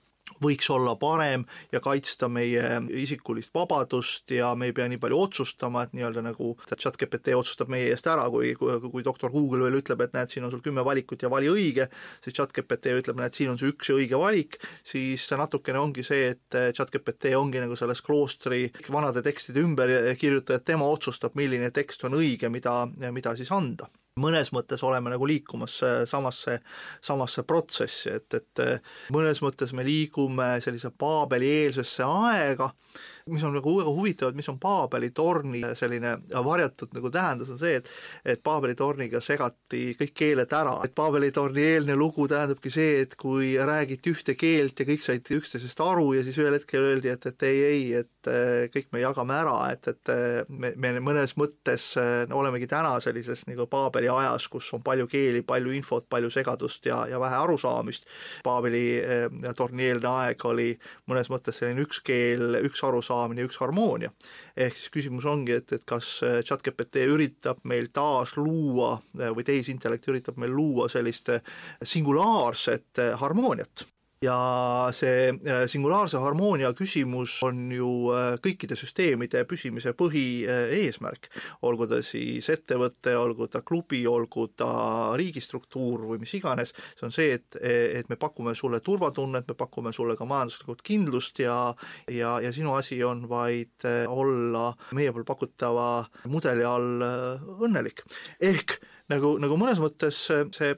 võiks olla parem ja kaitsta meie isikulist vabadust ja me ei pea nii palju otsustama, et nii-öelda nagu chat-GPT otsustab meie eest ära, kui, kui, kui doktor Google veel ütleb, et näed, siin on sul kümme valikut ja vali õige, siis chat-GPT ütleb, näed, siin on see üks õige valik, siis natukene ongi see, et chat-GPT ongi nagu selles kloostri vanade tekstide ümberkirjutajad, tema otsustab, milline tekst on õige, mida, mida siis anda mõnes mõttes oleme nagu liikumas samasse, samasse protsessi, et, et mõnes mõttes me liigume sellise Paabeli eelsesse aega, mis on nagu väga huvitav, et mis on Paabeli torni selline varjatud nagu tähendus, on see, et et Paabeli torniga segati kõik keeled ära, et Paabeli torni eelne lugu tähendabki see, et kui räägiti ühte keelt ja kõik said üksteisest aru ja siis ühel hetkel öeldi, et, et ei, ei, et eh, kõik me jagame ära, et, et eh, me, me mõnes mõttes eh, olemegi täna sellises nagu Paabeli ajas, kus on palju keeli, palju infot, palju segadust ja, ja vähe arusaamist. Paabeli torni eelne aeg oli mõnes mõttes selline üks keel, üks arusaam, arusaamine, üks harmoonia. ehk siis küsimus ongi, et, et kas äh, chat-GPT üritab meil taas luua äh, või tehisintellekt üritab meil luua sellist äh, singulaarset harmooniat ja see äh, singulaarse harmoonia küsimus on ju äh, kõikide süsteemide püsimise põhieesmärk, olgu ta siis ettevõte, olgu ta klubi, olgu ta riigistruktuur või mis iganes, see on see, et, et me pakume sulle turvatunnet, me pakume sulle ka majanduslikult kindlust ja ja, ja sinu asi on vaid äh, olla meie poolt pakutava mudeli all õnnelik. ehk nagu, nagu mõnes mõttes see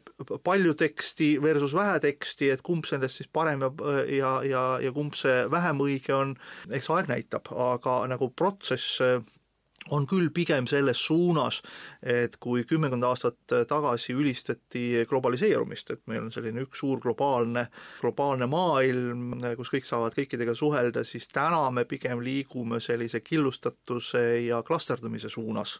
palju teksti versus vähe teksti, et kumb sellest siis parem ja, ja, ja, ja kumb see vähem õige on, eks aeg näitab, aga nagu protsess on küll pigem selles suunas, et kui kümmekond aastat tagasi ülistati globaliseerumist, et meil on selline üks suur globaalne, globaalne maailm, kus kõik saavad kõikidega suhelda, siis täna me pigem liigume sellise killustatuse ja klasterdumise suunas.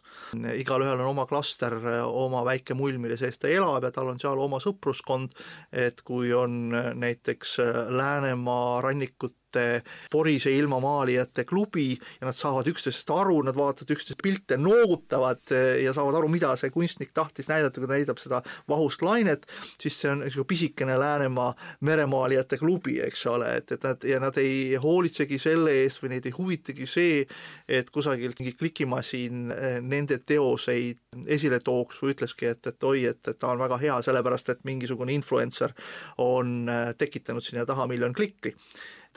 igalühel on oma klaster, oma väike mull, mille sees ta elab ja tal on seal oma sõpruskond, et kui on näiteks Läänemaa rannikut noorte porise ilmamaalijate klubi ja nad saavad üksteisest aru, nad vaatavad üksteist pilte, noogutavad eh, ja saavad aru, mida see kunstnik tahtis näidata, kui ta näitab seda vahust lainet, siis see on niisugune pisikene Läänemaa meremaalijate klubi, eks ole, et, et nad ja nad ei hoolitsegi selle eest või neid ei huvitagi see, et kusagilt mingi klikimasin eh, nende teoseid esile tooks või ütleski, et, et oi, et, et ta on väga hea, sellepärast et mingisugune influencer on eh, tekitanud sinna taha miljon klikki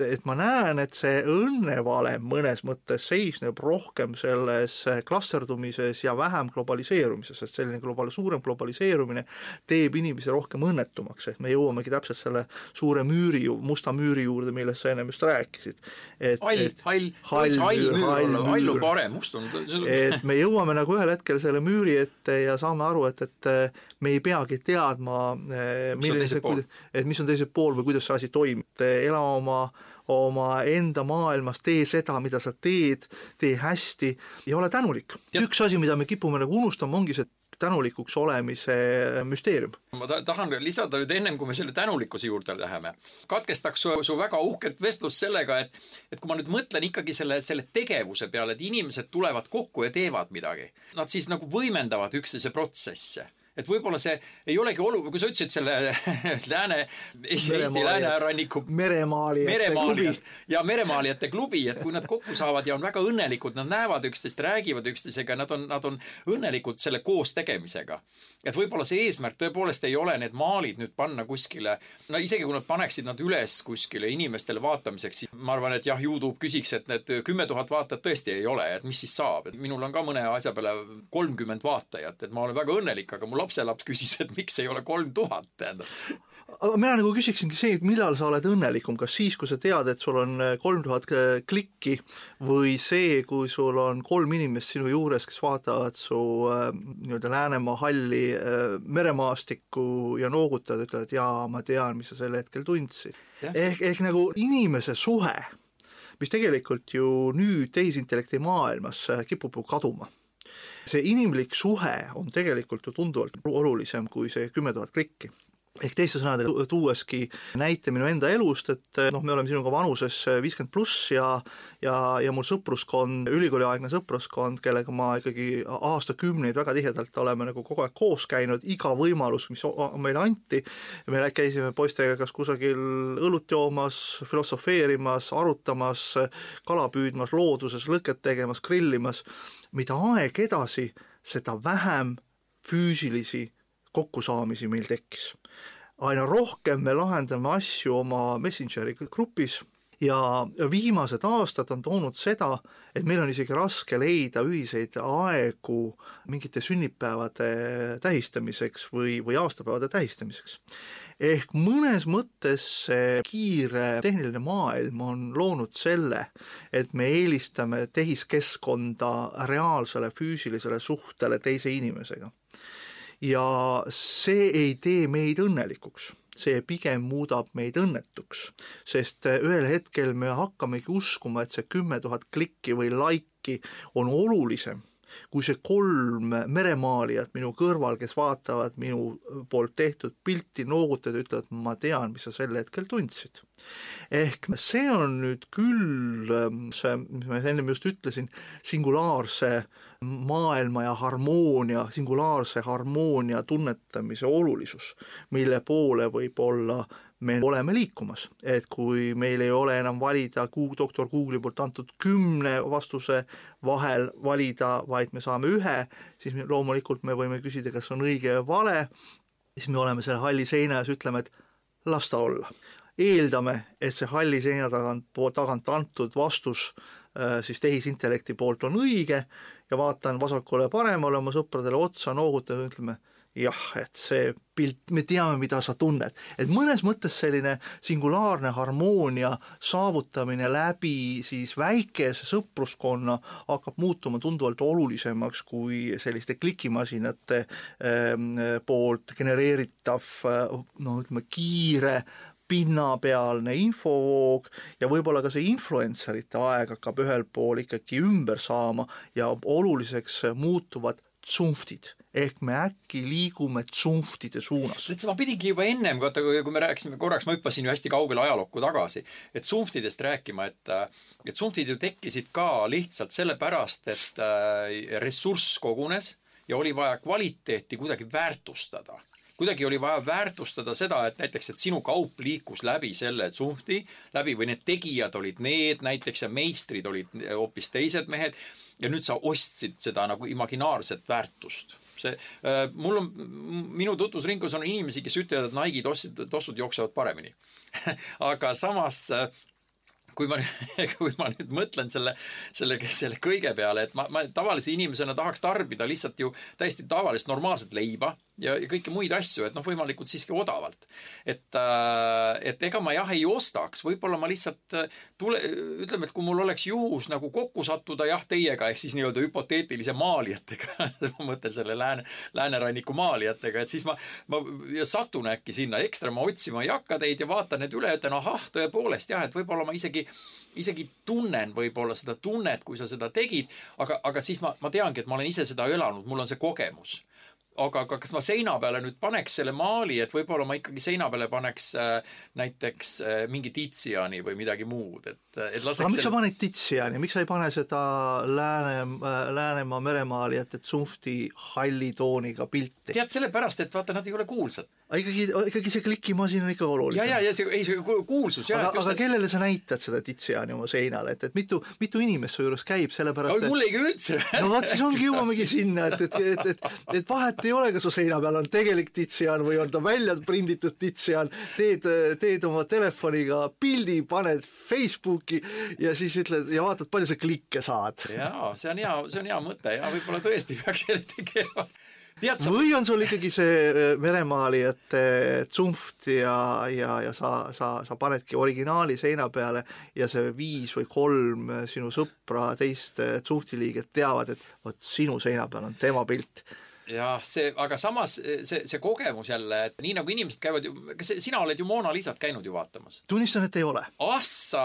et ma näen, et see õnnevalem mõnes mõttes seisneb rohkem selles klasterdumises ja vähem globaliseerumises, sest selline global-, suurem globaliseerumine teeb inimesi rohkem õnnetumaks, ehk me jõuamegi täpselt selle suure müüri, musta müüri juurde, millest sa ennem just rääkisid. hall, hall, hall, hall müür hall on parem, must on et me jõuame nagu ühel hetkel selle müüri ette ja saame aru, et, et me ei peagi teadma, milline see, et mis on teisel pool või kuidas see asi toimib, ela oma oma enda maailmas, tee seda, mida sa teed, tee hästi ja ole tänulik. üks asi, mida me kipume nagu unustama, ongi see tänulikuks olemise müsteerium. ma ta tahan lisada nüüd ennem, kui me selle tänulikkuse juurde läheme, katkestaks su, su väga uhket vestlust sellega, et et kui ma nüüd mõtlen ikkagi selle, selle tegevuse peale, et inimesed tulevad kokku ja teevad midagi, nad siis nagu võimendavad üksteise protsesse et võib-olla see ei olegi olu-, kui sa ütlesid selle lääne, Eesti lääneranniku meremaalijate klubi ja meremaalijate klubi, et kui nad kokku saavad ja on väga õnnelikud, nad näevad üksteist, räägivad üksteisega, nad on, nad on õnnelikud selle koos tegemisega. et võib-olla see eesmärk tõepoolest ei ole need maalid nüüd panna kuskile, no isegi kui nad paneksid nad üles kuskile inimestele vaatamiseks, siis ma arvan, et jah, Youtube küsiks, et need kümme tuhat vaatajat tõesti ei ole, et mis siis saab, et minul on ka mõne asja peale kolmkümmend vaatajat, et ma olen väga õnnelik, aga mul lapselaps küsis, et miks ei ole kolm tuhat, tähendab. aga mina nagu küsiksingi see, et millal sa oled õnnelikum, kas siis, kui sa tead, et sul on äh, kolm tuhat äh, klikki või see, kui sul on kolm inimest sinu juures, kes vaatavad su äh, nii-öelda Läänemaa halli meremaastikku ja noogutavad, ütlevad jaa, ma tean, mis sa sel hetkel tundsid. ehk, ehk nagu inimese suhe mis tegelikult ju nüüd tehisintellekti maailmas kipub ju kaduma see inimlik suhe on tegelikult ju tunduvalt olulisem kui see kümme tuhat klikki. Ehk teiste sõnadega tuueski näite minu enda elust, et noh, me oleme sinuga vanuses viiskümmend pluss ja ja, ja mul sõpruskond, ülikooliaegne sõpruskond, kellega ma ikkagi aastakümneid väga tihedalt oleme nagu kogu aeg koos käinud, iga võimalus, mis meile anti, me käisime poistega kas kusagil õlut joomas, filosofeerimas, arutamas, kala püüdmas, looduses lõket tegemas, grillimas, mida aeg edasi, seda vähem füüsilisi kokkusaamisi meil tekkis. aina rohkem me lahendame asju oma Messengeri grupis ja viimased aastad on toonud seda, et meil on isegi raske leida ühiseid aegu mingite sünnipäevade tähistamiseks või, või aastapäevade tähistamiseks. Ehk mõnes mõttes see kiire tehniline maailm on loonud selle, et me eelistame tehiskeskkonda reaalsele füüsilisele suhtele teise inimesega. Ja see ei tee meid õnnelikuks. See pigem muudab meid õnnetuks, sest ühel hetkel me hakkamegi uskuma, et see kümme tuhat klikki või laiki on olulisem kui see kolm meremaalijat minu kõrval, kes vaatavad minu poolt tehtud pilti, noogutavad, ütlevad, ma tean, mis sa sel hetkel tundsid. ehk see on nüüd küll ähm, see, mis ma ennem just ütlesin, singulaarse maailma ja harmoonia, singulaarse harmoonia tunnetamise olulisus, mille poole võib olla me oleme liikumas, et kui meil ei ole enam valida doktor Google'i poolt antud kümne vastuse vahel valida, vaid me saame ühe, siis me, loomulikult me võime küsida, kas on õige või vale, siis me oleme selle halli seina ees, ütleme, et las ta olla. eeldame, et see halli seina tagant, tagant antud vastus äh, siis tehisintellekti poolt on õige ja vaatan vasakule-paremale oma sõpradele otsa, noogutan ütleme jah, et see pilt, me teame, mida sa tunned. et mõnes mõttes selline singulaarne harmoonia saavutamine läbi siis väikese sõpruskonna hakkab muutuma tunduvalt olulisemaks kui selliste klikimasinate ähm, poolt genereeritav noh, ütleme kiire pinnapealne infovoog ja võib-olla ka see influencerite aeg hakkab ühel pool ikkagi ümber saama ja oluliseks muutuvad tsunftid ehk me äkki liigume tsunftide suunas. ma pidingi juba ennem, vaata kui me rääkisime korraks, ma hüppasin ju hästi kaugele ajalukku tagasi, et tsunftidest rääkima, et et tsunftid ju tekkisid ka lihtsalt sellepärast, et äh, ressurss kogunes ja oli vaja kvaliteeti kuidagi väärtustada kuidagi oli vaja väärtustada seda, et näiteks, et sinu kaup liikus läbi selle tsunfti läbi või need tegijad olid need näiteks ja meistrid olid hoopis teised mehed ja nüüd sa ostsid seda nagu imaginaarset väärtust. See äh,, mul on, minu tutvusringkonnas on inimesi, kes ütlevad, et Nike'i tossid, tossud jooksevad paremini aga samas äh, kui ma, kui ma nüüd mõtlen selle, selle, selle kõige peale, et ma, ma tavalise inimesena tahaks tarbida lihtsalt ju täiesti tavalist normaalset leiba ja, ja kõiki muid asju, et noh, võimalikult siiski odavalt. et, äh, et ega ma jah ei ostaks, võib-olla ma lihtsalt äh, tule, ütleme, et kui mul oleks juhus nagu kokku sattuda jah, teiega ehk siis nii-öelda hüpoteetilise maalijatega ma mõtlen selle lääne, lääneranniku maalijatega, et siis ma, ma satun äkki sinna, ekstra ma otsima ei hakka teid ja vaatan need üle, ütlen ahah, tõepoolest jah, et võib-olla ma isegi, isegi tunnen võib-olla seda tunnet, kui sa seda tegid, aga, aga siis ma, ma teangi, et ma olen ise seda elanud, mul on see kogemus aga, aga kas ma seina peale nüüd paneks selle maali, et võib-olla ma ikkagi seina peale paneks äh, näiteks äh, mingi Tiziani või midagi muud, et, äh, et laseks aga miks selle... sa paned Tiziani, miks sa ei pane seda Lääne Läänemaa meremaalijate Zunfti halli tooniga pilti? tead, sellepärast, et vaata, nad ei ole kuulsad aga ikkagi, ikkagi see klikimasin on ikka olulisem. ja, ja, ja see, ei see kuulsus jah. aga, aga kellele sa näitad seda Tiziani oma seinale, et, et mitu, mitu inimest su juures käib, sellepärast et mul ei käi üldse. no vot, siis ongi, jõuamegi sinna, et, et, et, et, et vahet ei ole, kas su seina peal on tegelik Tizian või on ta välja prinditud Tizian, teed, teed oma telefoniga pildi, paned Facebooki ja siis ütled ja vaatad, palju sa klikke saad. jaa, see on hea, see on hea mõte ja võib-olla tõesti peaks selle tegema. Sa... või on sul ikkagi see äh, meremaalijate tsunft ja, ja, ja sa, sa, sa panedki originaali seina peale ja see viis või kolm sinu sõpra, teist tsunfti liiget teavad, et vot sinu seina peal on tema pilt jah, see, aga samas see, see kogemus jälle, et nii nagu inimesed käivad ju, kas sina oled ju Mona Lisat käinud ju vaatamas? tunnistan, et ei ole. ah sa,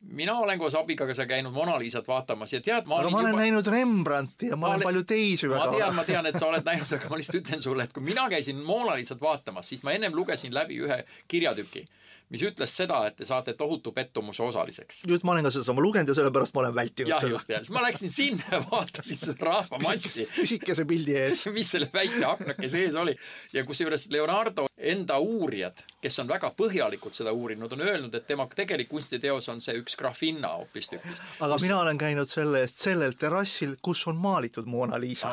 mina olen koos abikaasa käinud Mona Lisat vaatamas ja tead, ma aga ma olen juba... näinud Rembrandti ja ma, ma olen palju teisi väga. ma tean, ma tean, et sa oled näinud, aga ma lihtsalt ütlen sulle, et kui mina käisin Mona Lisat vaatamas, siis ma ennem lugesin läbi ühe kirjatüki mis ütles seda, et te saate tohutu pettumuse osaliseks. just, ma olen ka sedasama lugenud ja sellepärast ma olen vältinud jah, just, jah, siis ma läksin sinna ja vaatasin seda rahvamassi. pisikese pildi ees mis selle väikse aknake sees oli ja kusjuures Leonardo enda uurijad, kes on väga põhjalikult seda uurinud, on öelnud, et tema tegelik kunstiteos on see üks grafinna hoopistükkis. aga kus... mina olen käinud selle eest sellel terrassil, kus on maalitud Mona Lisa.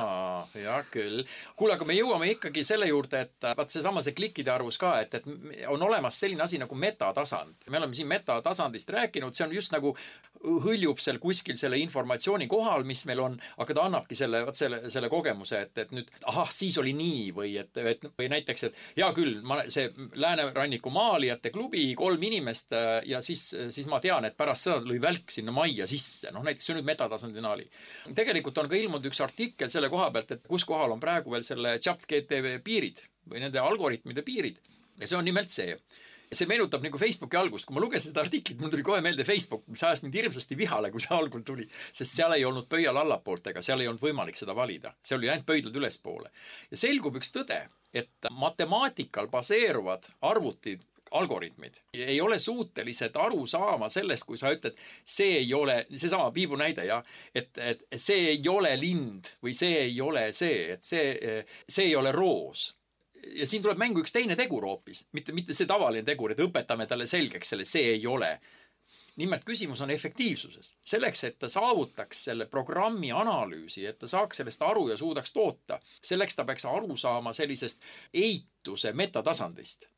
hea küll. kuule, aga me jõuame ikkagi selle juurde, et vaat seesama see klikkide arvus ka, et, et on olemas selline asi nagu metatasand. me oleme siin metatasandist rääkinud, see on just nagu hõljub seal kuskil selle informatsiooni kohal, mis meil on, aga ta annabki selle, vot selle, selle kogemuse, et, et nüüd ahah, siis oli nii või et, et või näiteks, et hea küll, ma, see Lääneranniku maalijate klubi, kolm inimest ja siis, siis ma tean, et pärast seda lõi välk sinna majja sisse, noh näiteks see nüüd metatasandina oli. tegelikult on ka ilmunud üks artikkel selle koha pealt, et kus kohal on praegu veel selle chat GTV piirid või nende algoritmide piirid. Ja see on nimelt see see meenutab nagu Facebooki algust, kui ma lugesin seda artiklit, mul tuli kohe meelde Facebook, mis ajas mind hirmsasti vihale, kui see algul tuli. sest seal ei olnud pöial allapoolt ega seal ei olnud võimalik seda valida, seal oli ainult pöidlad ülespoole. ja selgub üks tõde, et matemaatikal baseeruvad arvutid algoritmid ei ole suutelised aru saama sellest, kui sa ütled, see ei ole, seesama Piibu näide jah, et, et see ei ole lind või see ei ole see, et see, see ei ole roos ja siin tuleb mängu üks teine tegur hoopis, mitte, mitte see tavaline tegur, et õpetame talle selgeks selle, see ei ole. nimelt küsimus on efektiivsuses. selleks, et ta saavutaks selle programmi analüüsi, et ta saaks sellest aru ja suudaks toota, selleks ta peaks aru saama sellisest eituse metatasandist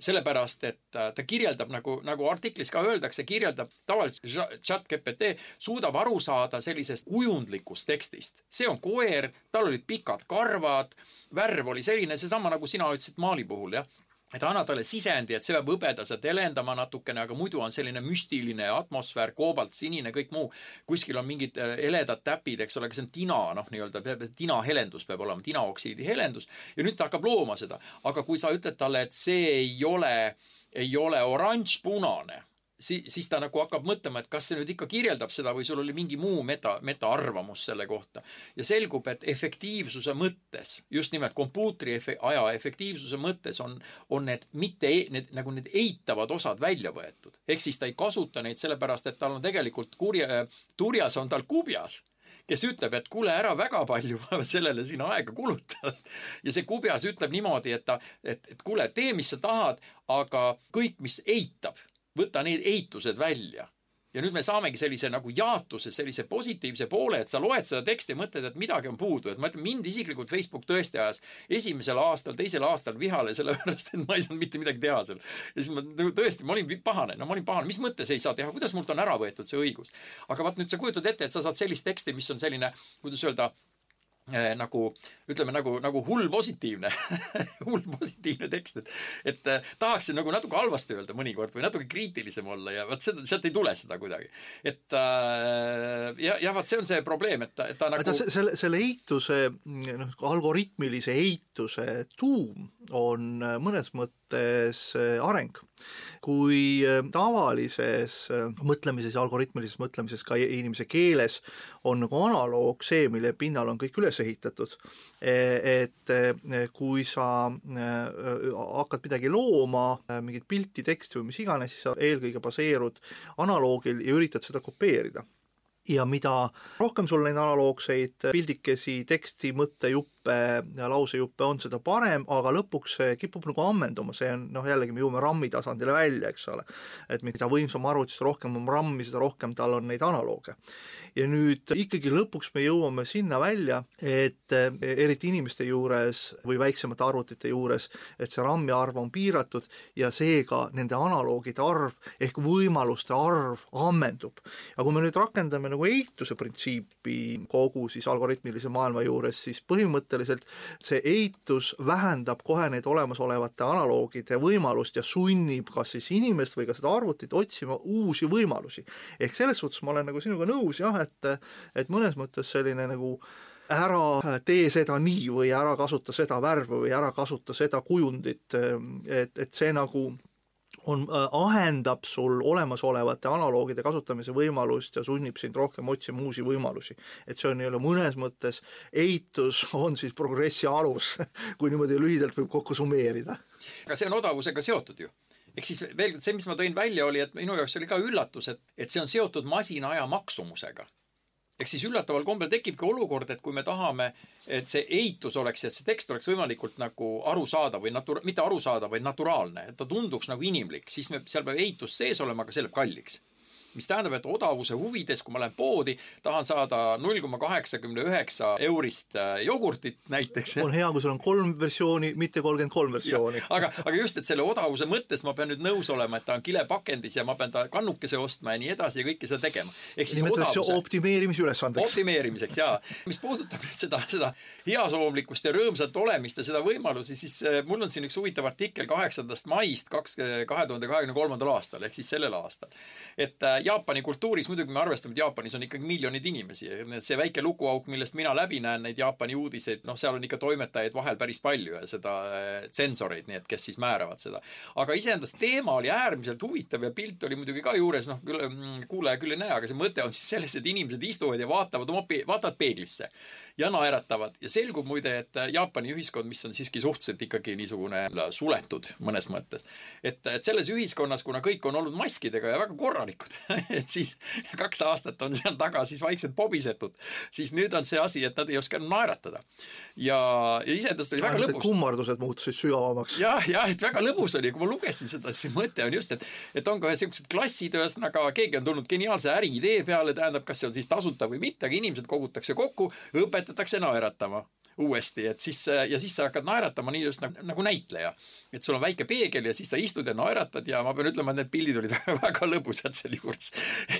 sellepärast, et ta kirjeldab nagu, nagu artiklis ka öeldakse, kirjeldab tavaliselt chat GPT suudab aru saada sellisest kujundlikust tekstist. see on koer, tal olid pikad karvad, värv oli selline, seesama nagu sina ütlesid maali puhul jah et anna talle sisendi, et see peab hõbedaselt helendama natukene, aga muidu on selline müstiline atmosfäär, koobaltsinine, kõik muu. kuskil on mingid heledad täpid, eks ole, aga see on tina, noh, nii-öelda tina helendus peab olema, tinaoksiidi helendus. ja nüüd ta hakkab looma seda, aga kui sa ütled talle, et see ei ole, ei ole oranž-punane si-, siis ta nagu hakkab mõtlema, et kas see nüüd ikka kirjeldab seda või sul oli mingi muu meta, metaarvamus selle kohta. ja selgub, et efektiivsuse mõttes, just nimelt kompuutri efe-, aja efektiivsuse mõttes on, on need mitte, e-, need nagu need eitavad osad välja võetud. ehk siis ta ei kasuta neid sellepärast, et tal on tegelikult kurja, turjas on tal kubjas kes ütleb, et kuule, ära väga palju sellele siin aega kuluta. ja see kubjas ütleb niimoodi, et ta, et, et kuule, tee, mis sa tahad, aga kõik, mis eitab, võta need eitused välja. Ja nüüd me saamegi sellise nagu jaotuse, sellise positiivse poole, et sa loed seda teksti ja mõtled, et midagi on puudu, et ma ütlen, mind isiklikult Facebook tõesti ajas esimesel aastal, teisel aastal vihale, sellepärast et ma ei saanud mitte midagi teha seal. ja siis ma nagu tõesti, ma olin pahane, no ma olin pahane, mis mõttes ei saa teha, kuidas mult on ära võetud see õigus. aga vaat nüüd sa kujutad ette, et sa saad sellist teksti, mis on selline, kuidas öelda nagu ütleme nagu, nagu hull positiivne hull positiivne tekst, et, et äh, tahaksin nagu natuke halvasti öelda mõnikord või natuke kriitilisem olla ja vot seda, sealt ei tule seda kuidagi. et äh, ja, ja vot see on see probleem, et ta, et ta nagu. selle, selle eituse, noh, algoritmilise eituse tuum on äh, mõnes mõttes äh, areng. kui tavalises mõtlemises ja algoritmilises mõtlemises ka inimese keeles on nagu analoog see, mille pinnal on kõik üles ehitatud, et kui sa äh, hakkad midagi looma, äh, mingit pilti, teksti või mis iganes, siis sa eelkõige baseerud analoogil ja üritad seda kopeerida ja mida rohkem sul neid analoogseid pildikesi, teksti, mõttejuppe lausejuppe on, seda parem, aga lõpuks see kipub nagu ammenduma, see on noh, jällegi me jõuame RAM-i tasandile välja, eks ole. et mida võimsam arvuti, seda rohkem on RAM-i, seda rohkem tal on neid analooge ja nüüd ikkagi lõpuks me jõuame sinna välja, et eh, eriti inimeste juures või väiksemate arvutite juures, et see RAM-i arv on piiratud ja seega nende analoogide arv ehk võimaluste arv ammendub. ja kui me nüüd rakendame nagu eituse printsiipi kogu siis algoritmilise maailma juures, siis põhimõtteliselt see eitus vähendab kohe neid olemasolevate analoogide võimalust ja sunnib kas siis inimest või ka seda arvutit otsima uusi võimalusi. ehk selles suhtes ma olen nagu sinuga nõus jah, et, et mõnes mõttes selline nagu ära tee seda nii või ära kasuta seda värvi või ära kasuta seda kujundit, et, et see nagu on, äh, ahendab sul olemasolevate analoogide kasutamise võimalust ja sunnib sind rohkem otsima uusi võimalusi. et see on nii-öelda mõnes mõttes, eitus on siis progressi alus, kui niimoodi lühidalt võib kokku summeerida. aga see on odavusega seotud ju ehk siis veel kord see, mis ma tõin välja, oli, et minu jaoks oli ka üllatus, et, et see on seotud masina aja maksumusega ehk siis üllataval kombel tekibki olukord, et kui me tahame, et see eitus oleks, et see tekst oleks võimalikult nagu arusaadav või natura-, mitte arusaadav, vaid naturaalne, et ta tunduks nagu inimlik, siis me, seal peab eitus sees olema, aga see läheb kalliks mis tähendab, et odavuse huvides, kui ma lähen poodi, tahan saada null koma kaheksakümne üheksa eurist äh, jogurtit näiteks. on hea, kui sul on kolm versiooni, mitte kolmkümmend kolm versiooni. aga, aga just, et selle odavuse mõttes ma pean nüüd nõus olema, et ta on kilepakendis ja ma pean ta kannukese ostma ja nii edasi ja kõike seda tegema. ehk siis odavuse optimeerimisülesandeks. optimeerimiseks, jaa. mis puudutab nüüd seda, seda heasoovlikkust ja rõõmsat olemist ja seda võimalusi, siis äh, mul on siin üks huvitav artikkel kaheksandast maist kaks, kahe tuhande kahekümne kolmandal aastal ehk siis sellel aastal. et äh, Jaapani kultuuris muidugi me arvestame, et Jaapanis on ikkagi miljonid inimesi. Ja see väike lukuauk, millest mina läbi näen neid Jaapani uudiseid, noh, seal on ikka toimetajaid vahel päris palju ja seda äh, tsensoreid, nii et kes siis määravad seda. aga iseendast teema oli äärmiselt huvitav ja pilt oli muidugi ka juures, noh, küll mm, kuulaja küll ei näe, aga see mõte on siis selles, et inimesed istuvad ja vaatavad oma, vaatavad peeglisse ja naeratavad. Ja selgub muide, et Jaapani ühiskond, mis on siiski suhteliselt ikkagi niisugune suletud mõnes mõttes, et, et selles ühiskonnas, kuna kõik on olnud maskidega ja väga korralikud siis kaks aastat on seal taga siis vaikselt pobisetud, siis nüüd on see asi, et nad ei oska naeratada. ja, ja iseendast oli väga lõbus. kummardused muutusid sügavamaks. jah, jah, et väga lõbus oli, kui ma lugesin seda, siis mõte on just, et, et on ka siuksed klassid, ühesõnaga keegi on tulnud geniaalse äriidee peale, tähendab, kas see on siis tasuta või mitte, aga inimesed kogutakse kokku, õpetatakse naeratama uuesti, et siis ja siis sa hakkad naeratama nii just nagu, nagu näitleja. et sul on väike peegel ja siis sa istud ja naeratad ja ma pean ütlema, et need pildid olid väga lõbusad sealjuures.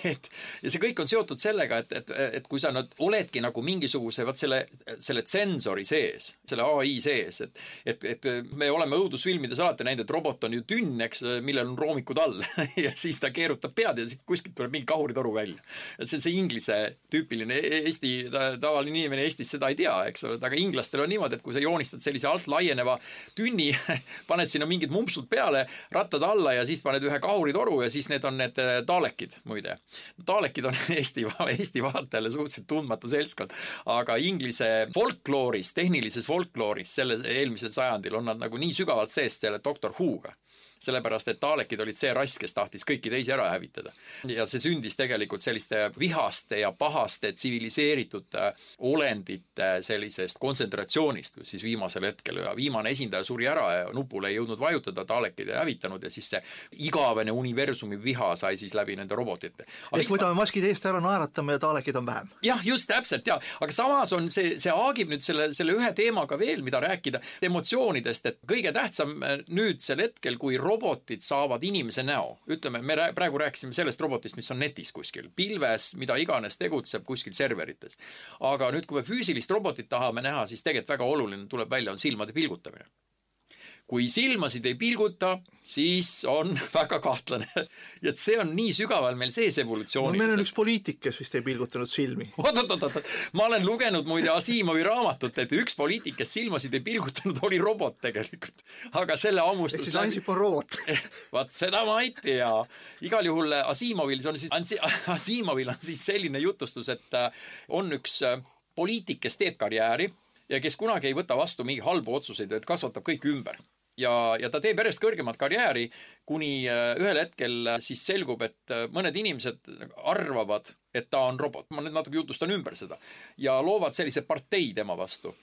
et ja see kõik on seotud sellega, et, et, et kui sa nüüd oledki nagu mingisuguse vot selle, selle tsensori sees, selle ai sees, et, et, et me oleme õudusfilmides alati näinud, et robot on ju tünn, eks, millel on roomikud all ja siis ta keerutab pead ja kuskilt tuleb mingi kahuritoru välja. et see on see inglise tüüpiline Eesti tavaline inimene Eestis seda ei tea, eks ole, aga inglastel on niimoodi, et kui sa joonistad sellise alt laieneva tünni, paned sinna mingid mumpsud peale, rattad alla ja siis paned ühe kahuritoru ja siis need on need Dalekid äh, muide. Dalekid on Eesti, Eesti vaatajale suhteliselt tundmatu seltskond, aga inglise folklooris, tehnilises folklooris selles eelmisel sajandil on nad nagu nii sügavalt sees selle Doctor Who'ga sellepärast et Dalekid olid see rass, kes tahtis kõiki teisi ära hävitada. ja see sündis tegelikult selliste vihaste ja pahaste tsiviliseeritud äh, olendite sellisest kontsentratsioonist, kus siis viimasel hetkel ja viimane esindaja suri ära ja nupule ei jõudnud vajutada, Dalekid ei hävitanud ja siis see igavene universumi viha sai siis läbi nende robotite. ehk võtame ma... maskid eest ära, naeratame ja Dalekid on vähem. jah, just täpselt ja, aga samas on see, see haagib nüüd selle, selle ühe teemaga veel, mida rääkida emotsioonidest, et kõige tähtsam äh, nüüdsel hetkel, kui robotid saavad inimese näo. ütleme, me praegu rääkisime sellest robotist, mis on netis kuskil, pilves, mida iganes tegutseb kuskil serverites. aga nüüd, kui me füüsilist robotit tahame näha, siis tegelikult väga oluline tuleb välja, on silmade pilgutamine kui silmasid ei pilguta, siis on väga kahtlane. ja et see on nii sügaval meil sees evolutsiooniliselt no,. meil on üks poliitik, kes vist ei pilgutanud silmi. oot-oot-oot, ma olen lugenud muide Asimovi raamatut, et üks poliitik, kes silmasid ei pilgutanud, oli robot tegelikult. aga selle hammustus. ehk siis Ansip on robot vaat seda ma ei tea. igal juhul Asimovil, see on siis, Asimovil on siis selline jutustus, et äh, on üks äh, poliitik, kes teeb karjääri ja kes kunagi ei võta vastu mingeid halbu otsuseid, et kasvatab kõik ümber ja, ja ta teeb järjest kõrgemat karjääri, kuni äh, ühel hetkel äh, siis selgub, et äh, mõned inimesed arvavad, et ta on robot. ma nüüd natuke jutustan ümber seda. ja loovad sellise partei tema vastu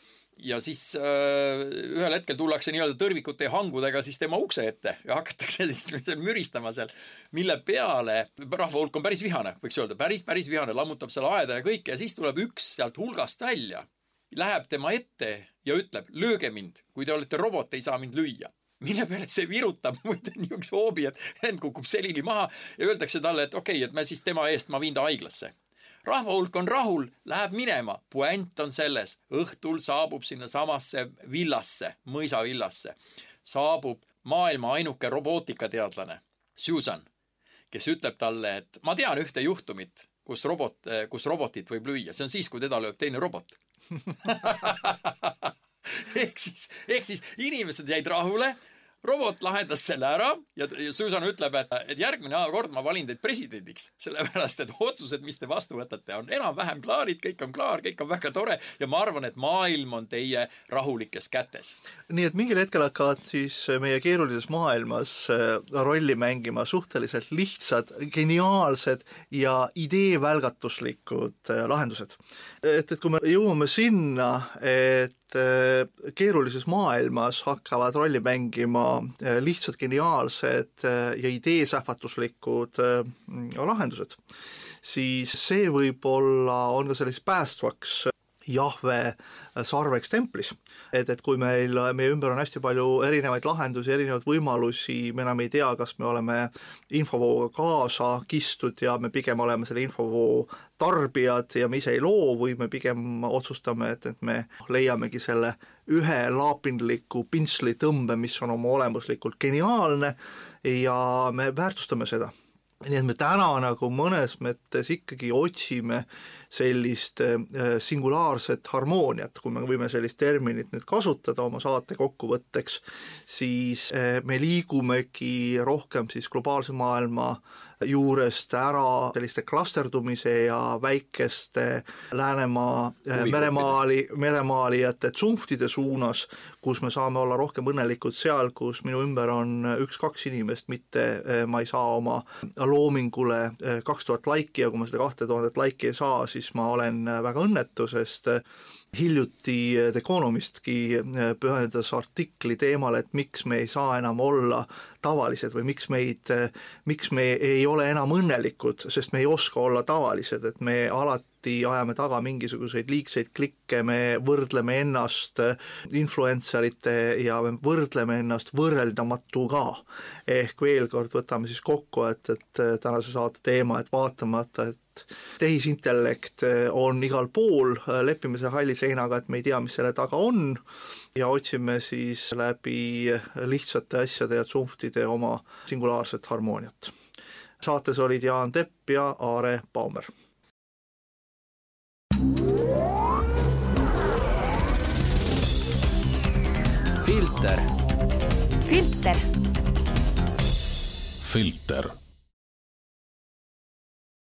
ja siis äh, ühel hetkel tullakse nii-öelda tõrvikute ja hangudega siis tema ukse ette ja hakatakse siis müristama seal, mille peale rahva hulk on päris vihane, võiks öelda, päris, päris vihane, lammutab seal aeda ja kõike ja siis tuleb üks sealt hulgast välja läheb tema ette ja ütleb, lööge mind, kui te olete robot, ei saa mind lüüa. Mille peale see virutab muide niisuguse hoobi, et vend kukub selili maha ja öeldakse talle, et okei okay,, et me siis tema eest, ma viin ta haiglasse. rahva hulk on rahul, läheb minema. puänt on selles, õhtul saabub sinnasamasse villasse, mõisavillasse, saabub maailma ainuke robootikateadlane, Susan, kes ütleb talle, et ma tean ühte juhtumit, kus robot, kus robotit võib lüüa, see on siis, kui teda lööb teine robot ehk siis, ehk siis inimesed jäid rahule, robot lahendas selle ära ja Susan ütleb, et, et järgmine kord ma valin teid presidendiks, sellepärast et otsused, mis te vastu võtate, on enam-vähem klaarid, kõik on klaar, kõik on väga tore ja ma arvan, et maailm on teie rahulikes kätes. nii et mingil hetkel hakkavad siis meie keerulises maailmas äh, rolli mängima suhteliselt lihtsad, geniaalsed ja ideevälgatuslikud äh, lahendused. et, et kui me jõuame sinna, et et äh, keerulises maailmas hakkavad rolli mängima äh, lihtsad geniaalsed äh, ja ideesähvatuslikud lahendused, siis see võib-olla on ka selleks päästvaks Jahve sarveks templis. et, et kui meil, meie ümber on hästi palju erinevaid lahendusi, erinevaid võimalusi, me enam ei tea, kas me oleme infovooga kaasa kistud ja me pigem oleme selle infovoo tarbijad ja me ise ei loo või me pigem otsustame, et, et me leiamegi selle ühe laapindliku pintslitõmbe, mis on oma olemuslikult geniaalne ja me väärtustame seda. Nii et me täna nagu mõnes mõttes ikkagi otsime sellist äh, singulaarset harmooniat, kui me võime sellist terminit nüüd kasutada oma saate kokkuvõtteks, siis äh, me liigumegi rohkem siis globaalse maailma juurest ära selliste klasterdumise ja väikeste Läänemaa äh, meremaali, meremaalijate tsunftide suunas, kus me saame olla rohkem õnnelikud seal, kus minu ümber on üks-kaks inimest, mitte ma ei saa oma loomingule kaks tuhat laiki ja kui ma seda kahte tuhandet laiki ei saa, siis ma olen väga õnnetu, sest hiljuti The Economistki pühendas artikli teemale, et miks me ei saa enam olla tavalised või miks meid, miks me ei ole enam õnnelikud, sest me ei oska olla tavalised, et me alati ajame taga mingisuguseid liigseid klikke, me võrdleme ennast influencerite ja me võrdleme ennast võrreldamatuga. ehk veel kord võtame siis kokku, et, et tänase saate teema, et vaatamata, et tehisintellekt on igal pool, lepime selle halli seinaga, et me ei tea, mis selle taga on ja otsime siis läbi lihtsate asjade ja tsunftide oma singulaarset harmooniat. saates olid Jaan Tepp ja Aare Baumer. filter. filter. filter